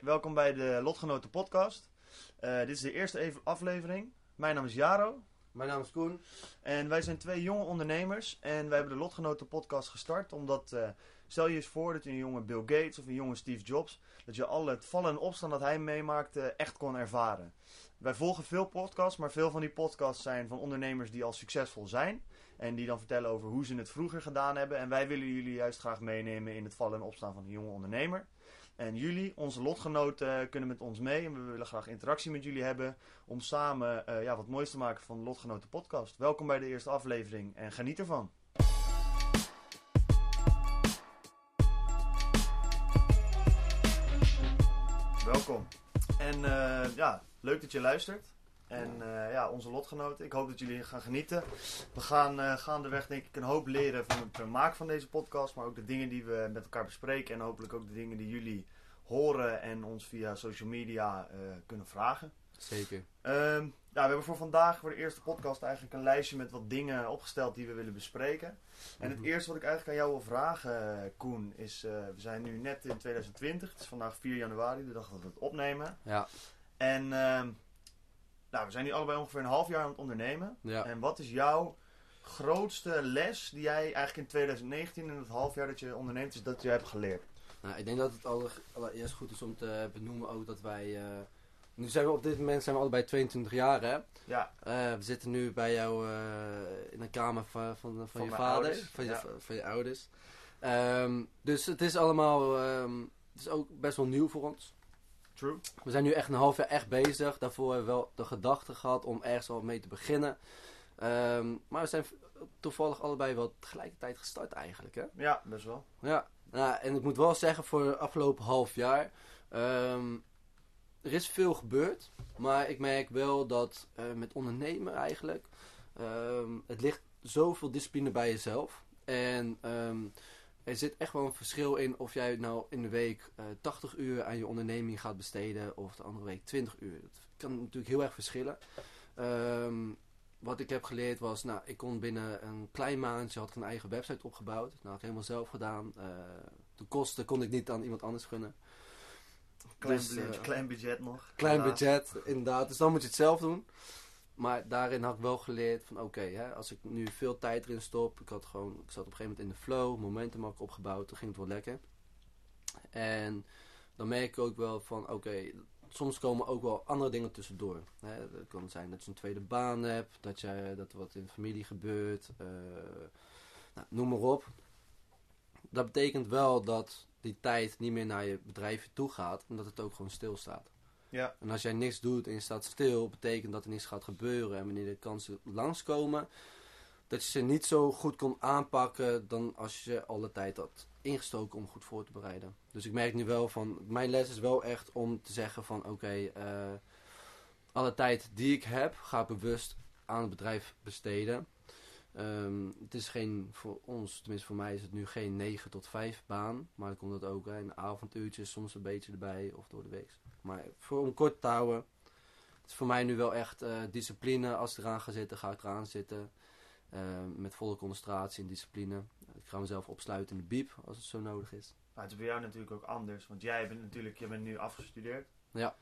Welkom bij de Lotgenoten podcast. Eh, dit is de eerste aflevering. Mijn naam is Jaro Mijn naam is Koen. en wij zijn twee jonge ondernemers. En wij hebben de Lotgenoten podcast gestart omdat, eh, stel je eens voor dat je een jonge Bill Gates of een jonge Steve Jobs, dat je al het vallen en opstaan dat hij meemaakte echt kon ervaren. Wij volgen veel podcasts, maar veel van die podcasts zijn van ondernemers die al succesvol zijn. En die dan vertellen over hoe ze het vroeger gedaan hebben. En wij willen jullie juist graag meenemen in het vallen en opstaan van een jonge ondernemer. En jullie, onze lotgenoten, kunnen met ons mee. En we willen graag interactie met jullie hebben. Om samen eh, ja, wat moois te maken van de Lotgenoten podcast. Welkom bij de eerste aflevering en geniet ervan. Welkom. En eh, ja, leuk dat je luistert. En eh, ja, onze lotgenoten, ik hoop dat jullie gaan genieten. We gaan eh, gaandeweg denk ik een hoop leren van het maken van deze podcast. Maar ook de dingen die we met elkaar bespreken. En hopelijk ook de dingen die jullie horen en ons via social media eh, kunnen vragen. Zeker. Ehm, ja, we hebben voor vandaag, voor de eerste podcast, eigenlijk een lijstje met wat dingen opgesteld die we willen bespreken. En het Mhm. eerste wat ik eigenlijk aan jou wil vragen, Koen, is: we zijn nu net in 2020. Het is vandaag 4 januari, de dag dat we het opnemen. Ja. En ehm, nou, we zijn nu allebei ongeveer een half jaar aan het ondernemen. Ja. En wat is jouw grootste les die jij eigenlijk in 2019, in het half jaar dat je onderneemt, is dat je hebt geleerd? Nou, ik denk dat het aller- allereerst goed is om te benoemen ook dat wij... eh, nu zijn we op dit moment zijn we allebei 22 jaar, hè? Ja, Eh, we zitten nu bij jou eh, in een kamer van, van, van, Van je vader, ouders, van, je, ja. van je ouders. Ehm, dus het is allemaal, ehm, het is ook best wel nieuw voor ons. True. We zijn nu echt een half jaar echt bezig. Daarvoor hebben we wel de gedachte gehad om ergens al mee te beginnen. Ehm, maar we zijn toevallig allebei wel tegelijkertijd gestart eigenlijk, hè? Ja, best wel. Ja, nou, en ik moet wel zeggen, voor het afgelopen half jaar. ehm, er is veel gebeurd. Maar ik merk wel dat eh, met ondernemen eigenlijk. ehm, het ligt zoveel discipline bij jezelf. En er zit echt wel een verschil in of jij nou in de week eh 80 uur aan je onderneming gaat besteden. Of de andere week 20 uur. Dat kan natuurlijk heel erg verschillen. Ehm, wat ik heb geleerd was, nou, ik kon binnen een klein maandje had ik een eigen website opgebouwd. Nou, had ik helemaal zelf gedaan. Eh, de kosten kon ik niet aan iemand anders gunnen. Klein, Dus, budget, eh, klein budget nog. Klein budget, inderdaad. Dus dan moet je het zelf doen. Maar daarin had ik wel geleerd van oké, als ik nu veel tijd erin stop. Ik, had gewoon, ik zat op een gegeven moment in de flow, momentum had ik opgebouwd, toen ging het wel lekker. En dan merk ik ook wel van oké, soms komen ook wel andere dingen tussendoor. Hè. Het kan zijn dat je een tweede baan hebt, dat, je, dat er wat in de familie gebeurt. eh, nou, noem maar op. Dat betekent wel dat die tijd niet meer naar je bedrijfje toe gaat en dat het ook gewoon stilstaat. Ja, En als jij niks doet en je staat stil, betekent dat er niks gaat gebeuren. En wanneer de kansen langskomen, dat je ze niet zo goed kon aanpakken dan als je alle tijd had ingestoken om goed voor te bereiden. Dus ik merk nu wel van, mijn les is wel echt om te zeggen van oké, eh, alle tijd die ik heb, ga bewust aan het bedrijf besteden. Ehm, het is geen, voor ons, tenminste voor mij is het nu geen 9 tot 5 baan. Maar dan komt het ook hè, in avonduurtjes soms een beetje erbij of door de week. Maar voor om kort te houden, het is voor mij nu wel echt eh, discipline. Als ik eraan ga zitten, ga ik eraan zitten. Eh, met volle concentratie en discipline. Ik ga mezelf opsluiten in de biep als het zo nodig is. Maar het is bij jou natuurlijk ook anders, want jij bent natuurlijk, je bent nu afgestudeerd. Ja.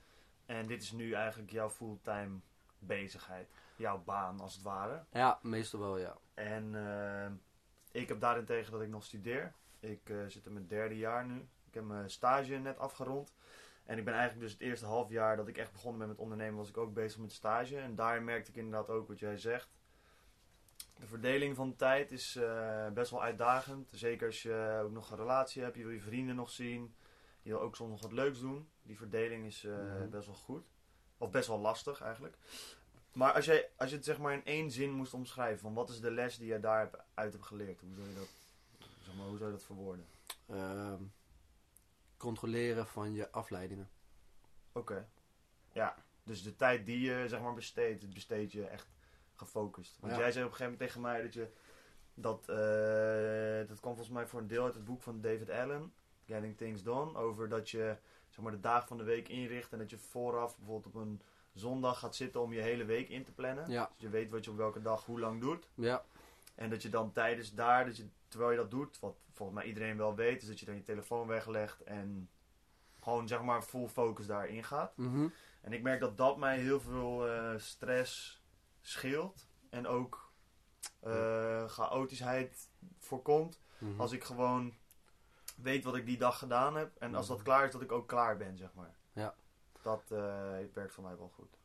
En dit is nu eigenlijk jouw fulltime bezigheid, jouw baan als het ware. Ja, meestal wel ja. En eh, ik heb daarentegen dat ik nog studeer. Ik eh, zit in mijn derde jaar nu. Ik heb mijn stage net afgerond. En ik ben eigenlijk dus het eerste half jaar dat ik echt begonnen ben met ondernemen, was ik ook bezig met stage. En daar merkte ik inderdaad ook wat jij zegt. De verdeling van de tijd is eh, best wel uitdagend. Zeker als je ook nog een relatie hebt, je wil je vrienden nog zien. Je wil ook soms nog wat leuks doen. Die verdeling is Mhm. best wel goed. Of best wel lastig eigenlijk. Maar als, jij, als je het zeg maar in één zin moest omschrijven, van wat is de les die je daaruit hebt geleerd? Hoe zou je dat, zeg maar, hoe zou je dat verwoorden? Ehm, controleren van je afleidingen. Oké. Ja, dus de tijd die je zeg maar besteedt, besteed je echt gefocust. Want Ja. jij zei op een gegeven moment tegen mij dat je dat eh, dat kwam volgens mij voor een deel uit het boek van David Allen, Getting Things Done, over dat je zeg maar de dagen van de week inricht en dat je vooraf bijvoorbeeld op een zondag gaat zitten om je hele week in te plannen. Ja, Dus je weet wat je op welke dag hoe lang doet. ja, En dat je dan tijdens daar, dat je, terwijl je dat doet, wat volgens mij iedereen wel weet, is dat je dan je telefoon weglegt en gewoon zeg maar full focus daarin gaat. mhm, En ik merk dat dat mij heel veel eh, stress scheelt en ook eh chaotischheid voorkomt. mhm. Als ik gewoon weet wat ik die dag gedaan heb en als dat Mhm. klaar is, dat ik ook klaar ben, zeg maar. Ja. Dat eh, werkt voor mij wel goed.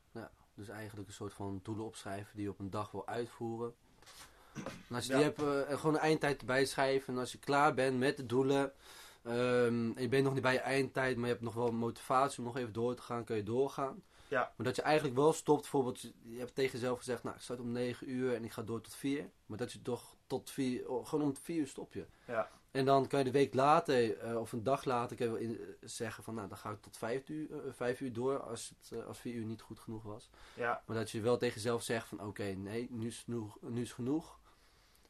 Dus eigenlijk een soort van doelen opschrijven die je op een dag wil uitvoeren. En als je Ja. die hebt, en gewoon een eindtijd erbij schrijven. En als je klaar bent met de doelen. ehm, en je bent nog niet bij je eindtijd, maar je hebt nog wel motivatie om nog even door te gaan, kun je doorgaan. Ja. Maar dat je eigenlijk wel stopt, bijvoorbeeld, je- je hebt tegen jezelf gezegd, nou ik start om 9 uur en ik ga door tot 4. Maar dat je toch tot 4, oh, gewoon om 4 uur stop je. Ja. En dan kan je de week later, eh, of een dag later, kun je wel in, eh, zeggen van nou dan ga ik tot 5 uur, eh, 5 uur door als, het, als 4 uur niet goed genoeg was. Ja, Maar dat je wel tegen jezelf zegt van oké, nee, nu is, genoeg, nu is genoeg.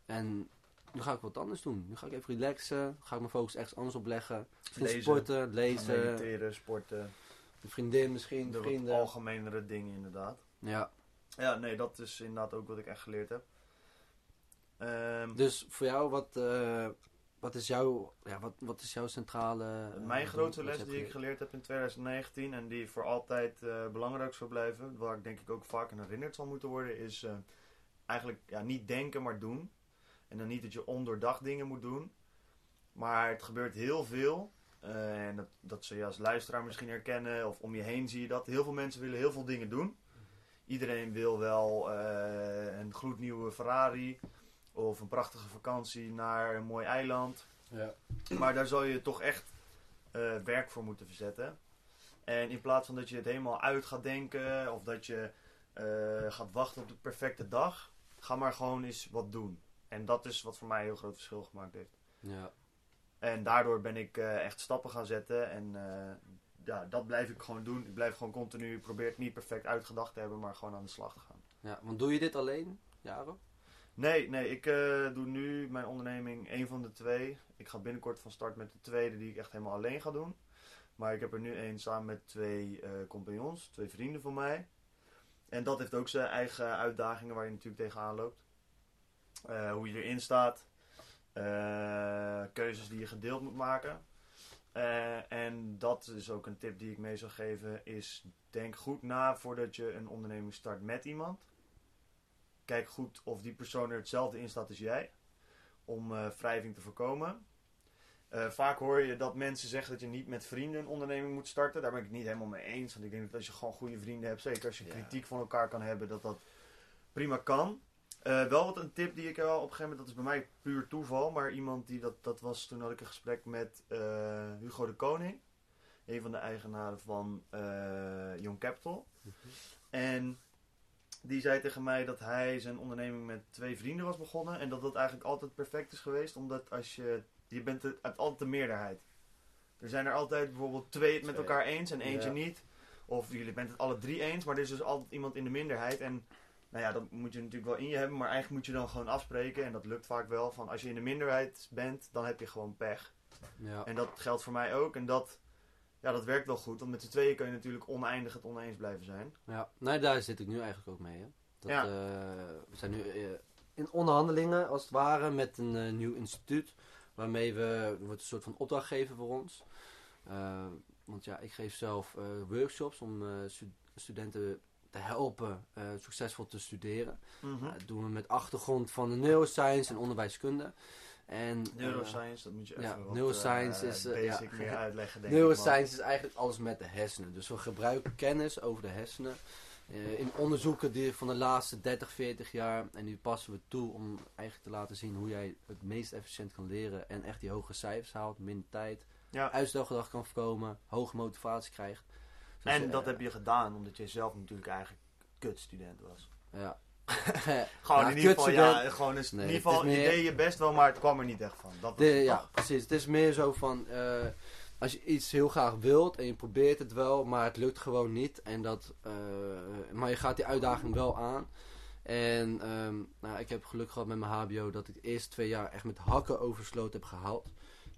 En nu ga ik wat anders doen. Nu ga ik even relaxen. Ga ik mijn focus ergens anders op leggen. Misschien Lezen. sporten, lezen. mediteren, sporten, Een vriendin misschien, de vrienden. algemenere dingen inderdaad. Ja, Ja, nee, dat is inderdaad ook wat ik echt geleerd heb. Ehm, dus voor jou, wat, wat, is, jouw, ja, wat, wat is jouw centrale... eh, Mijn wat je les die ik geleerd heb in 2019 en die voor altijd eh, belangrijk zal blijven, waar ik denk ik ook vaak aan herinnerd zal moeten worden, is eh, eigenlijk ja, niet denken, maar doen. En dan niet dat je ondoordacht dingen moet doen, maar het gebeurt heel veel. eh, en dat, dat zul je als luisteraar misschien herkennen, of om je heen zie je dat. Heel veel mensen willen heel veel dingen doen. Iedereen wil wel eh, een gloednieuwe Ferrari of een prachtige vakantie naar een mooi eiland. Ja. Maar daar zal je toch echt eh, werk voor moeten verzetten. En in plaats van dat je het helemaal uit gaat denken of dat je eh, gaat wachten op de perfecte dag, ga maar gewoon eens wat doen. En dat is wat voor mij een heel groot verschil gemaakt heeft. Ja. En daardoor ben ik eh, echt stappen gaan zetten en ja, dat blijf ik gewoon doen. Ik blijf gewoon continu, ik probeer het niet perfect uitgedacht te hebben, maar gewoon aan de slag te gaan. ja, want doe je dit alleen, Jaro? Nee, nee, ik eh, doe nu mijn onderneming één van de twee. Ik ga binnenkort van start met de tweede die ik echt helemaal alleen ga doen. Maar ik heb er nu één samen met twee eh, compagnons, twee vrienden van mij. En dat heeft ook zijn eigen uitdagingen waar je natuurlijk tegenaan loopt. Eh, hoe je erin staat. keuzes die je gedeeld moet maken. En dat is ook een tip die ik mee zou geven. Is denk goed na voordat je een onderneming start met iemand. Kijk goed of die persoon er hetzelfde in staat als jij. Om eh, wrijving te voorkomen. Eh, vaak hoor je dat mensen zeggen dat je niet met vrienden een onderneming moet starten. Daar ben ik het niet helemaal mee eens. Want ik denk dat als je gewoon goede vrienden hebt, zeker als je Ja. kritiek van elkaar kan hebben, dat dat prima kan. Eh, wel wat een tip die ik wel op een gegeven moment, dat is bij mij puur toeval, maar iemand die dat, dat was, toen had ik een gesprek met Hugo de Koning. Een van de eigenaren van Young Capital. En die zei tegen mij dat hij zijn onderneming met twee vrienden was begonnen. En dat dat eigenlijk altijd perfect is geweest. Omdat als je, je bent het, uit altijd de meerderheid. Er zijn er altijd bijvoorbeeld twee het met elkaar eens en eentje Ja. niet. Of jullie bent het alle drie eens, maar er is dus altijd iemand in de minderheid. En nou ja, dat moet je natuurlijk wel in je hebben. Maar eigenlijk moet je dan gewoon afspreken. En dat lukt vaak wel. Van als je in de minderheid bent, dan heb je gewoon pech. Ja. En dat geldt voor mij ook. En dat, ja, dat werkt wel goed. Want met z'n tweeën kun je natuurlijk oneindig het oneens blijven zijn. Ja, nee, daar zit ik nu eigenlijk ook mee. Hè. Dat, Ja. eh, we zijn nu eh, in onderhandelingen, als het ware, met een eh, nieuw instituut. Waarmee we, wordt een soort van opdrachtgever voor ons. Want ja, ik geef zelf workshops om stu- studenten te helpen succesvol te studeren. Mhm. Dat doen we met achtergrond van de neuroscience en onderwijskunde. En, eh, Neuroscience, dat moet je even ja, wat, neuroscience eh, is, eh, basic ja. meer uitleggen, denk ik. Neuroscience is eigenlijk alles met de hersenen. Dus we gebruiken kennis over de hersenen eh, in onderzoeken die van de laatste 30, 40 jaar. En die passen we toe om eigenlijk te laten zien hoe jij het meest efficiënt kan leren. En echt die hoge cijfers haalt, minder tijd, Ja. uitstelgedrag kan voorkomen, hoge motivatie krijgt. En eh, dat heb je gedaan omdat je zelf natuurlijk eigenlijk kutstudent was. Ja. Gewoon Ja, in ieder geval, ja, gewoon Nee, in ieder geval, is je meer- deed je best wel, maar het kwam er niet echt van. Dat was De, ja, precies. Het is meer zo van. eh, als je iets heel graag wilt en je probeert het wel, maar het lukt gewoon niet. En dat, eh, maar je gaat die uitdaging wel aan. En ehm, nou, ik heb geluk gehad met mijn HBO dat ik de eerste twee jaar echt met hakken oversloot heb gehaald.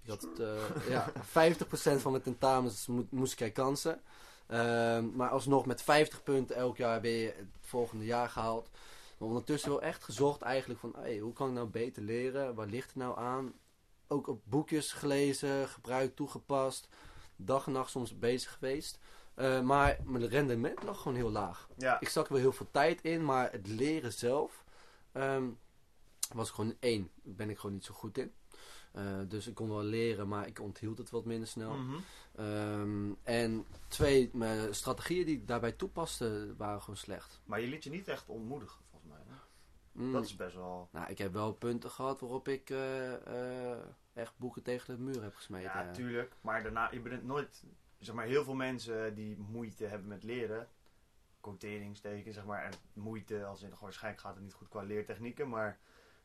Had eh, ja, 50% van mijn tentamens mo moest ik herkansen. Ehm, maar alsnog met 50 punten elk jaar weer het volgende jaar gehaald. Maar ondertussen wel echt gezocht eigenlijk van hey, hoe kan ik nou beter leren? Waar ligt het nou aan? Ook op boekjes gelezen, gebruikt, toegepast. Dag en nacht soms bezig geweest. Uh, maar mijn rendement lag gewoon heel laag. Ja. Ik stak er wel heel veel tijd in, maar het leren zelf um, was gewoon één. Ben ik gewoon niet zo goed in. Uh, dus ik kon wel leren, maar ik onthield het wat minder snel. Mhm. um, en twee, mijn strategieën die ik daarbij toepaste waren gewoon slecht. Maar je liet je niet echt ontmoedigen? Mm. Dat is best wel... Nou, ik heb wel punten gehad waarop ik uh, echt boeken tegen de muur heb gesmeten. Ja, tuurlijk. Maar daarna, je bent nooit zeg maar, heel veel mensen die moeite hebben met leren, quoteringsteken, zeg maar, en moeite, als in, waarschijnlijk gaat het niet goed qua leertechnieken, maar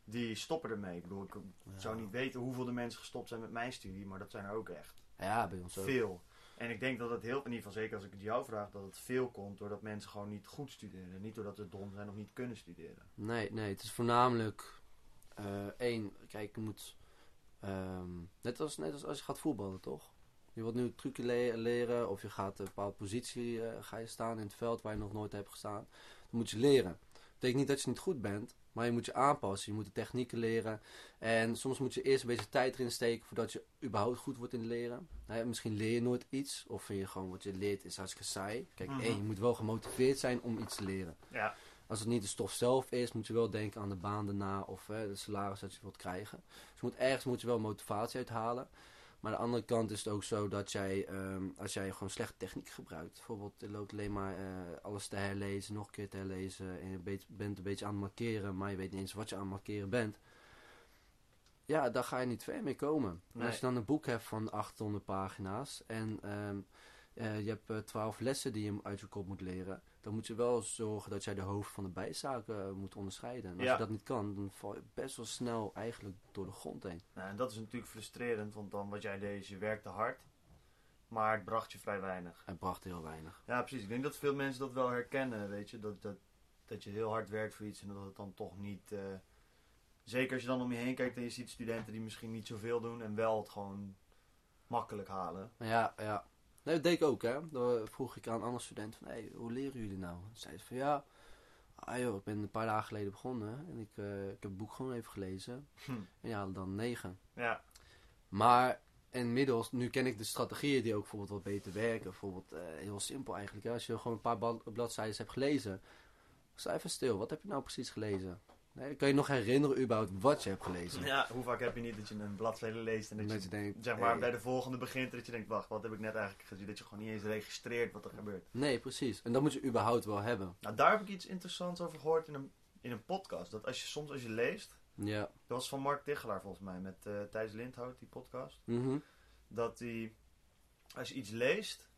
die stoppen ermee. Ik bedoel, ik Ja. zou niet weten hoeveel de mensen gestopt zijn met mijn studie, maar dat zijn er ook echt Ja, bij ons ook. veel. En ik denk dat het heel, in ieder geval zeker als ik het jou vraag, dat het veel komt doordat mensen gewoon niet goed studeren. Niet doordat ze dom zijn of niet kunnen studeren. Nee, nee, het is voornamelijk eh, één, kijk, je moet ehm, net, als, net als als je gaat voetballen, toch? Je wilt nu trucje le- leren of je gaat een bepaalde positie eh, ga je staan in het veld waar je nog nooit hebt gestaan. Dan moet je leren. Dat betekent niet dat je niet goed bent, maar je moet je aanpassen. Je moet de technieken leren. En soms moet je eerst een beetje tijd erin steken voordat je überhaupt goed wordt in leren. Misschien leer je nooit iets of vind je gewoon wat je leert is hartstikke saai. Kijk, Mhm. je moet wel gemotiveerd zijn om iets te leren. Ja. Als het niet de stof zelf is, moet je wel denken aan de baan daarna of hè, de salaris dat je wilt krijgen. Dus je moet, ergens moet je wel motivatie uithalen. Maar aan de andere kant is het ook zo dat jij, ehm, als jij gewoon slechte techniek gebruikt, bijvoorbeeld je loopt alleen maar eh, alles te herlezen, nog een keer te herlezen en je bent een beetje aan het markeren, maar je weet niet eens wat je aan het markeren bent. Ja, daar ga je niet ver mee komen. Nee. Als je dan een boek hebt van 800 pagina's en ehm, eh, je hebt eh, 12 lessen die je uit je kop moet leren, dan moet je wel zorgen dat jij de hoofd van de bijzaken eh, moet onderscheiden. En als Ja. je dat niet kan, dan val je best wel snel eigenlijk door de grond heen. Nou, en dat is natuurlijk frustrerend, want dan wat jij deed je werkte hard, maar het bracht je vrij weinig. Het bracht heel weinig. Ja, precies. Ik denk dat veel mensen dat wel herkennen, weet je. Dat, dat, dat je heel hard werkt voor iets en dat het dan toch niet... zeker als je dan om je heen kijkt en je ziet studenten die misschien niet zoveel doen en wel het gewoon makkelijk halen. Ja, ja. Nee, dat deed ik ook, hè. Dan vroeg ik aan andere studenten van, hey, hoe leren jullie nou? Dan zeiden ze van, ja, ah joh, ik ben een paar dagen geleden begonnen en ik, eh, ik heb het boek gewoon even gelezen. Hm. En haalden dan negen. Ja, Maar inmiddels, nu ken ik de strategieën die ook bijvoorbeeld wat beter werken. Bijvoorbeeld, eh, heel simpel eigenlijk. Hè? Als je gewoon een paar bladzijden hebt gelezen, sta even stil. Wat heb je nou precies gelezen? Nee, kan je nog herinneren überhaupt wat je hebt gelezen? ja, hoe vaak heb je niet dat je een bladzijde leest en dat, Dat je, denkt, zeg maar hey. bij de volgende begint dat je denkt, wacht, wat heb ik net eigenlijk gezien? Dat je gewoon niet eens registreert wat er gebeurt. Nee, precies. En dat moet je überhaupt wel hebben. Nou, daar heb ik iets interessants over gehoord in een, in een podcast. Dat als je soms als je leest, Ja. dat was van Mark Tichelaar volgens mij, met eh Thijs Lindhout, die podcast. Mhm. dat die, als je iets leest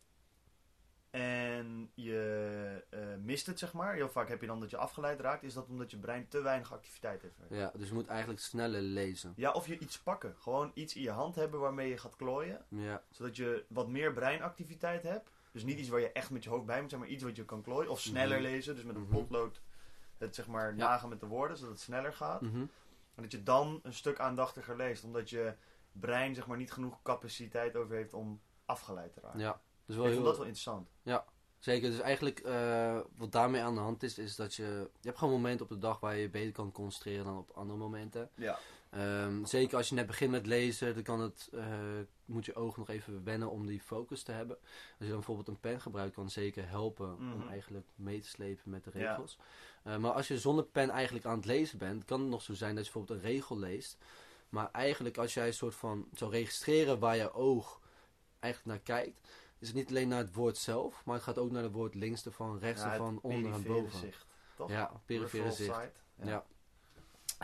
en je eh, mist het, zeg maar, heel vaak heb je dan dat je afgeleid raakt, is dat omdat je brein te weinig activiteit heeft. Ja, dus je moet eigenlijk sneller lezen. Ja, of je iets pakken. Gewoon iets in je hand hebben waarmee je gaat klooien, Ja. zodat je wat meer breinactiviteit hebt. Dus niet iets waar je echt met je hoofd bij moet zijn, maar iets wat je kan klooien. Of sneller Mhm. lezen, dus met een Mhm. potlood het zeg maar Ja. nagen met de woorden, zodat het sneller gaat. Mhm. En dat je dan een stuk aandachtiger leest, omdat je brein zeg maar niet genoeg capaciteit over heeft om afgeleid te raken. Ja. Dus Ik vond dat wel interessant. Zeker, dus eigenlijk eh, wat daarmee aan de hand is, is dat je... Je hebt gewoon momenten op de dag waar je je beter kan concentreren dan op andere momenten. Ja. Ehm, zeker als je net begint met lezen, dan kan het, eh, moet je oog nog even wennen om die focus te hebben. Als je dan bijvoorbeeld een pen gebruikt, kan zeker helpen om Mhm. eigenlijk mee te slepen met de Ja. regels. Eh, maar als je zonder pen eigenlijk aan het lezen bent, kan het nog zo zijn dat je bijvoorbeeld een regel leest. Maar eigenlijk als jij een soort van zou registreren waar je oog eigenlijk naar kijkt, is het niet alleen naar het woord zelf, maar het gaat ook naar het woord links ervan, rechts Ja, ervan, onder en perifere boven. zicht, toch? Ja, perifere zicht. Ja.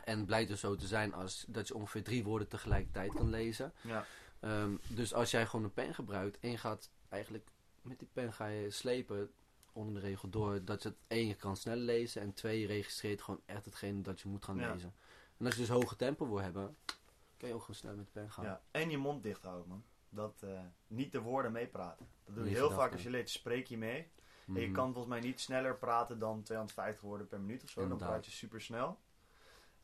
En blijkt dus zo te zijn als dat je ongeveer drie woorden tegelijkertijd kan lezen. Ja. Ehm, dus als jij gewoon een pen gebruikt en je gaat eigenlijk met die pen ga je slepen onder de regel door dat je het één je kan sneller lezen en twee je registreert gewoon echt hetgene dat je moet gaan lezen. En als je dus hoge tempo wil hebben, kan je ook gewoon snel met de pen gaan. Ja. En je mond dicht houden, man. Dat eh, niet de woorden meepraten. Dat doe je heel vaak als je leert, spreek je mee. En je Mhm. kan volgens mij niet sneller praten dan 250 woorden per minuut of zo. Dan praat je super snel.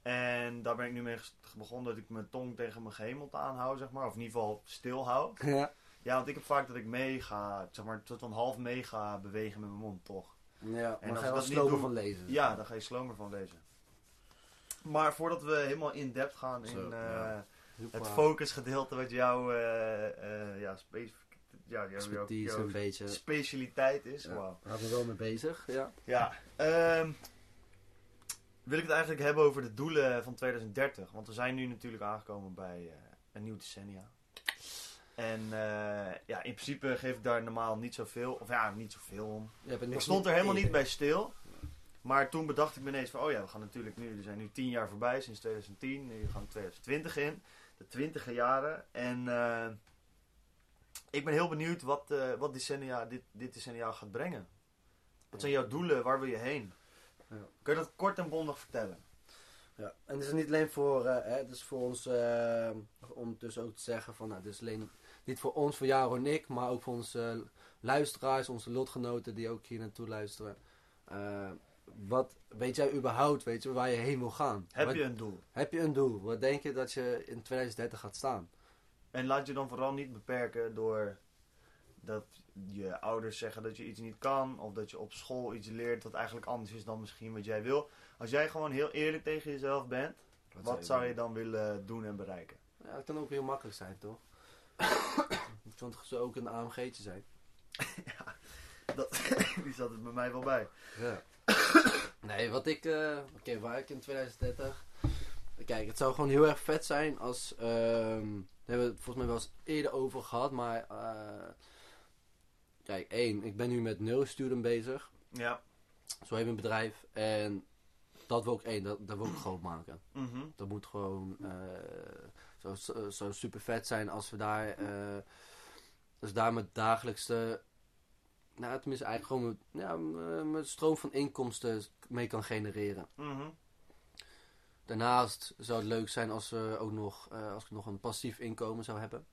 En daar ben ik nu mee begonnen dat ik mijn tong tegen mijn gehemelte aanhoud, zeg maar. Of in ieder geval stil hou. Ja. Ja, want ik heb vaak dat ik meega, zeg maar, tot van half meega bewegen met mijn mond, toch? Ja, En als ga je wel dat doe- van lezen. Ja, daar ga je slomer van lezen. Maar voordat we helemaal in depth gaan Zo, in eh, ja. het focusgedeelte wat jouw eh, eh, ja, ja, jouw- Expertise jouw een beetje. specialiteit is. Ja. Daar ben ik wel mee bezig, ja. Ja, ehm, wil ik het eigenlijk hebben over de doelen van 2030. Want we zijn nu natuurlijk aangekomen bij eh, een nieuw decennia. En ja, in principe geef ik daar normaal niet zoveel, of ja, niet zoveel om. Er Ik stond er helemaal niet bij stil. Maar toen bedacht ik me ineens van, oh ja, we gaan natuurlijk nu, er zijn nu 10 jaar voorbij, sinds 2010. Nu gaan we 2020 in, de twintiger jaren. En eh, ik ben heel benieuwd wat, eh, wat decennia, dit, dit decennia gaat brengen. Wat zijn jouw doelen? Waar wil je heen? Ja. Kun je dat kort en bondig vertellen? Ja, en het is niet alleen voor, eh, hè, het is voor ons, om dus ook te zeggen van, nou, het is alleen niet voor ons, voor jou en ik, maar ook voor onze luisteraars, onze lotgenoten die ook hier naartoe luisteren. Wat weet jij überhaupt, weet je, waar je heen wil gaan? Heb Wat- je een doel? heb je een doel? Wat denk je dat je in 2030 gaat staan? En laat je dan vooral niet beperken door dat je ouders zeggen dat je iets niet kan. Of dat je op school iets leert wat eigenlijk anders is dan misschien wat jij wil. Als jij gewoon heel eerlijk tegen jezelf bent, wat, zou je dan willen doen en bereiken? Ja, dat kan ook heel makkelijk zijn, toch? Het kan toch zo ook een AMG'tje zijn? Dat, die zat het bij mij wel bij. Ja. Nee, wat ik... eh, Oké, waar ik in 2030... Kijk, het zou gewoon heel erg vet zijn als... ehm daar hebben we het volgens mij wel eens eerder over gehad, maar... eh, kijk, één, ik ben nu met Neurostudent bezig. Ja. Zo heet mijn bedrijf. En dat wil ik één, dat, dat wil ik groot maken. Mhm. Dat moet gewoon eh, zo, super vet zijn als we daar, als daar mijn dagelijkste, nou tenminste eigenlijk gewoon mijn, ja, mijn mijn stroom van inkomsten mee kan genereren. Mhm. Daarnaast zou het leuk zijn als, we ook nog, eh, als ik nog een passief inkomen zou hebben.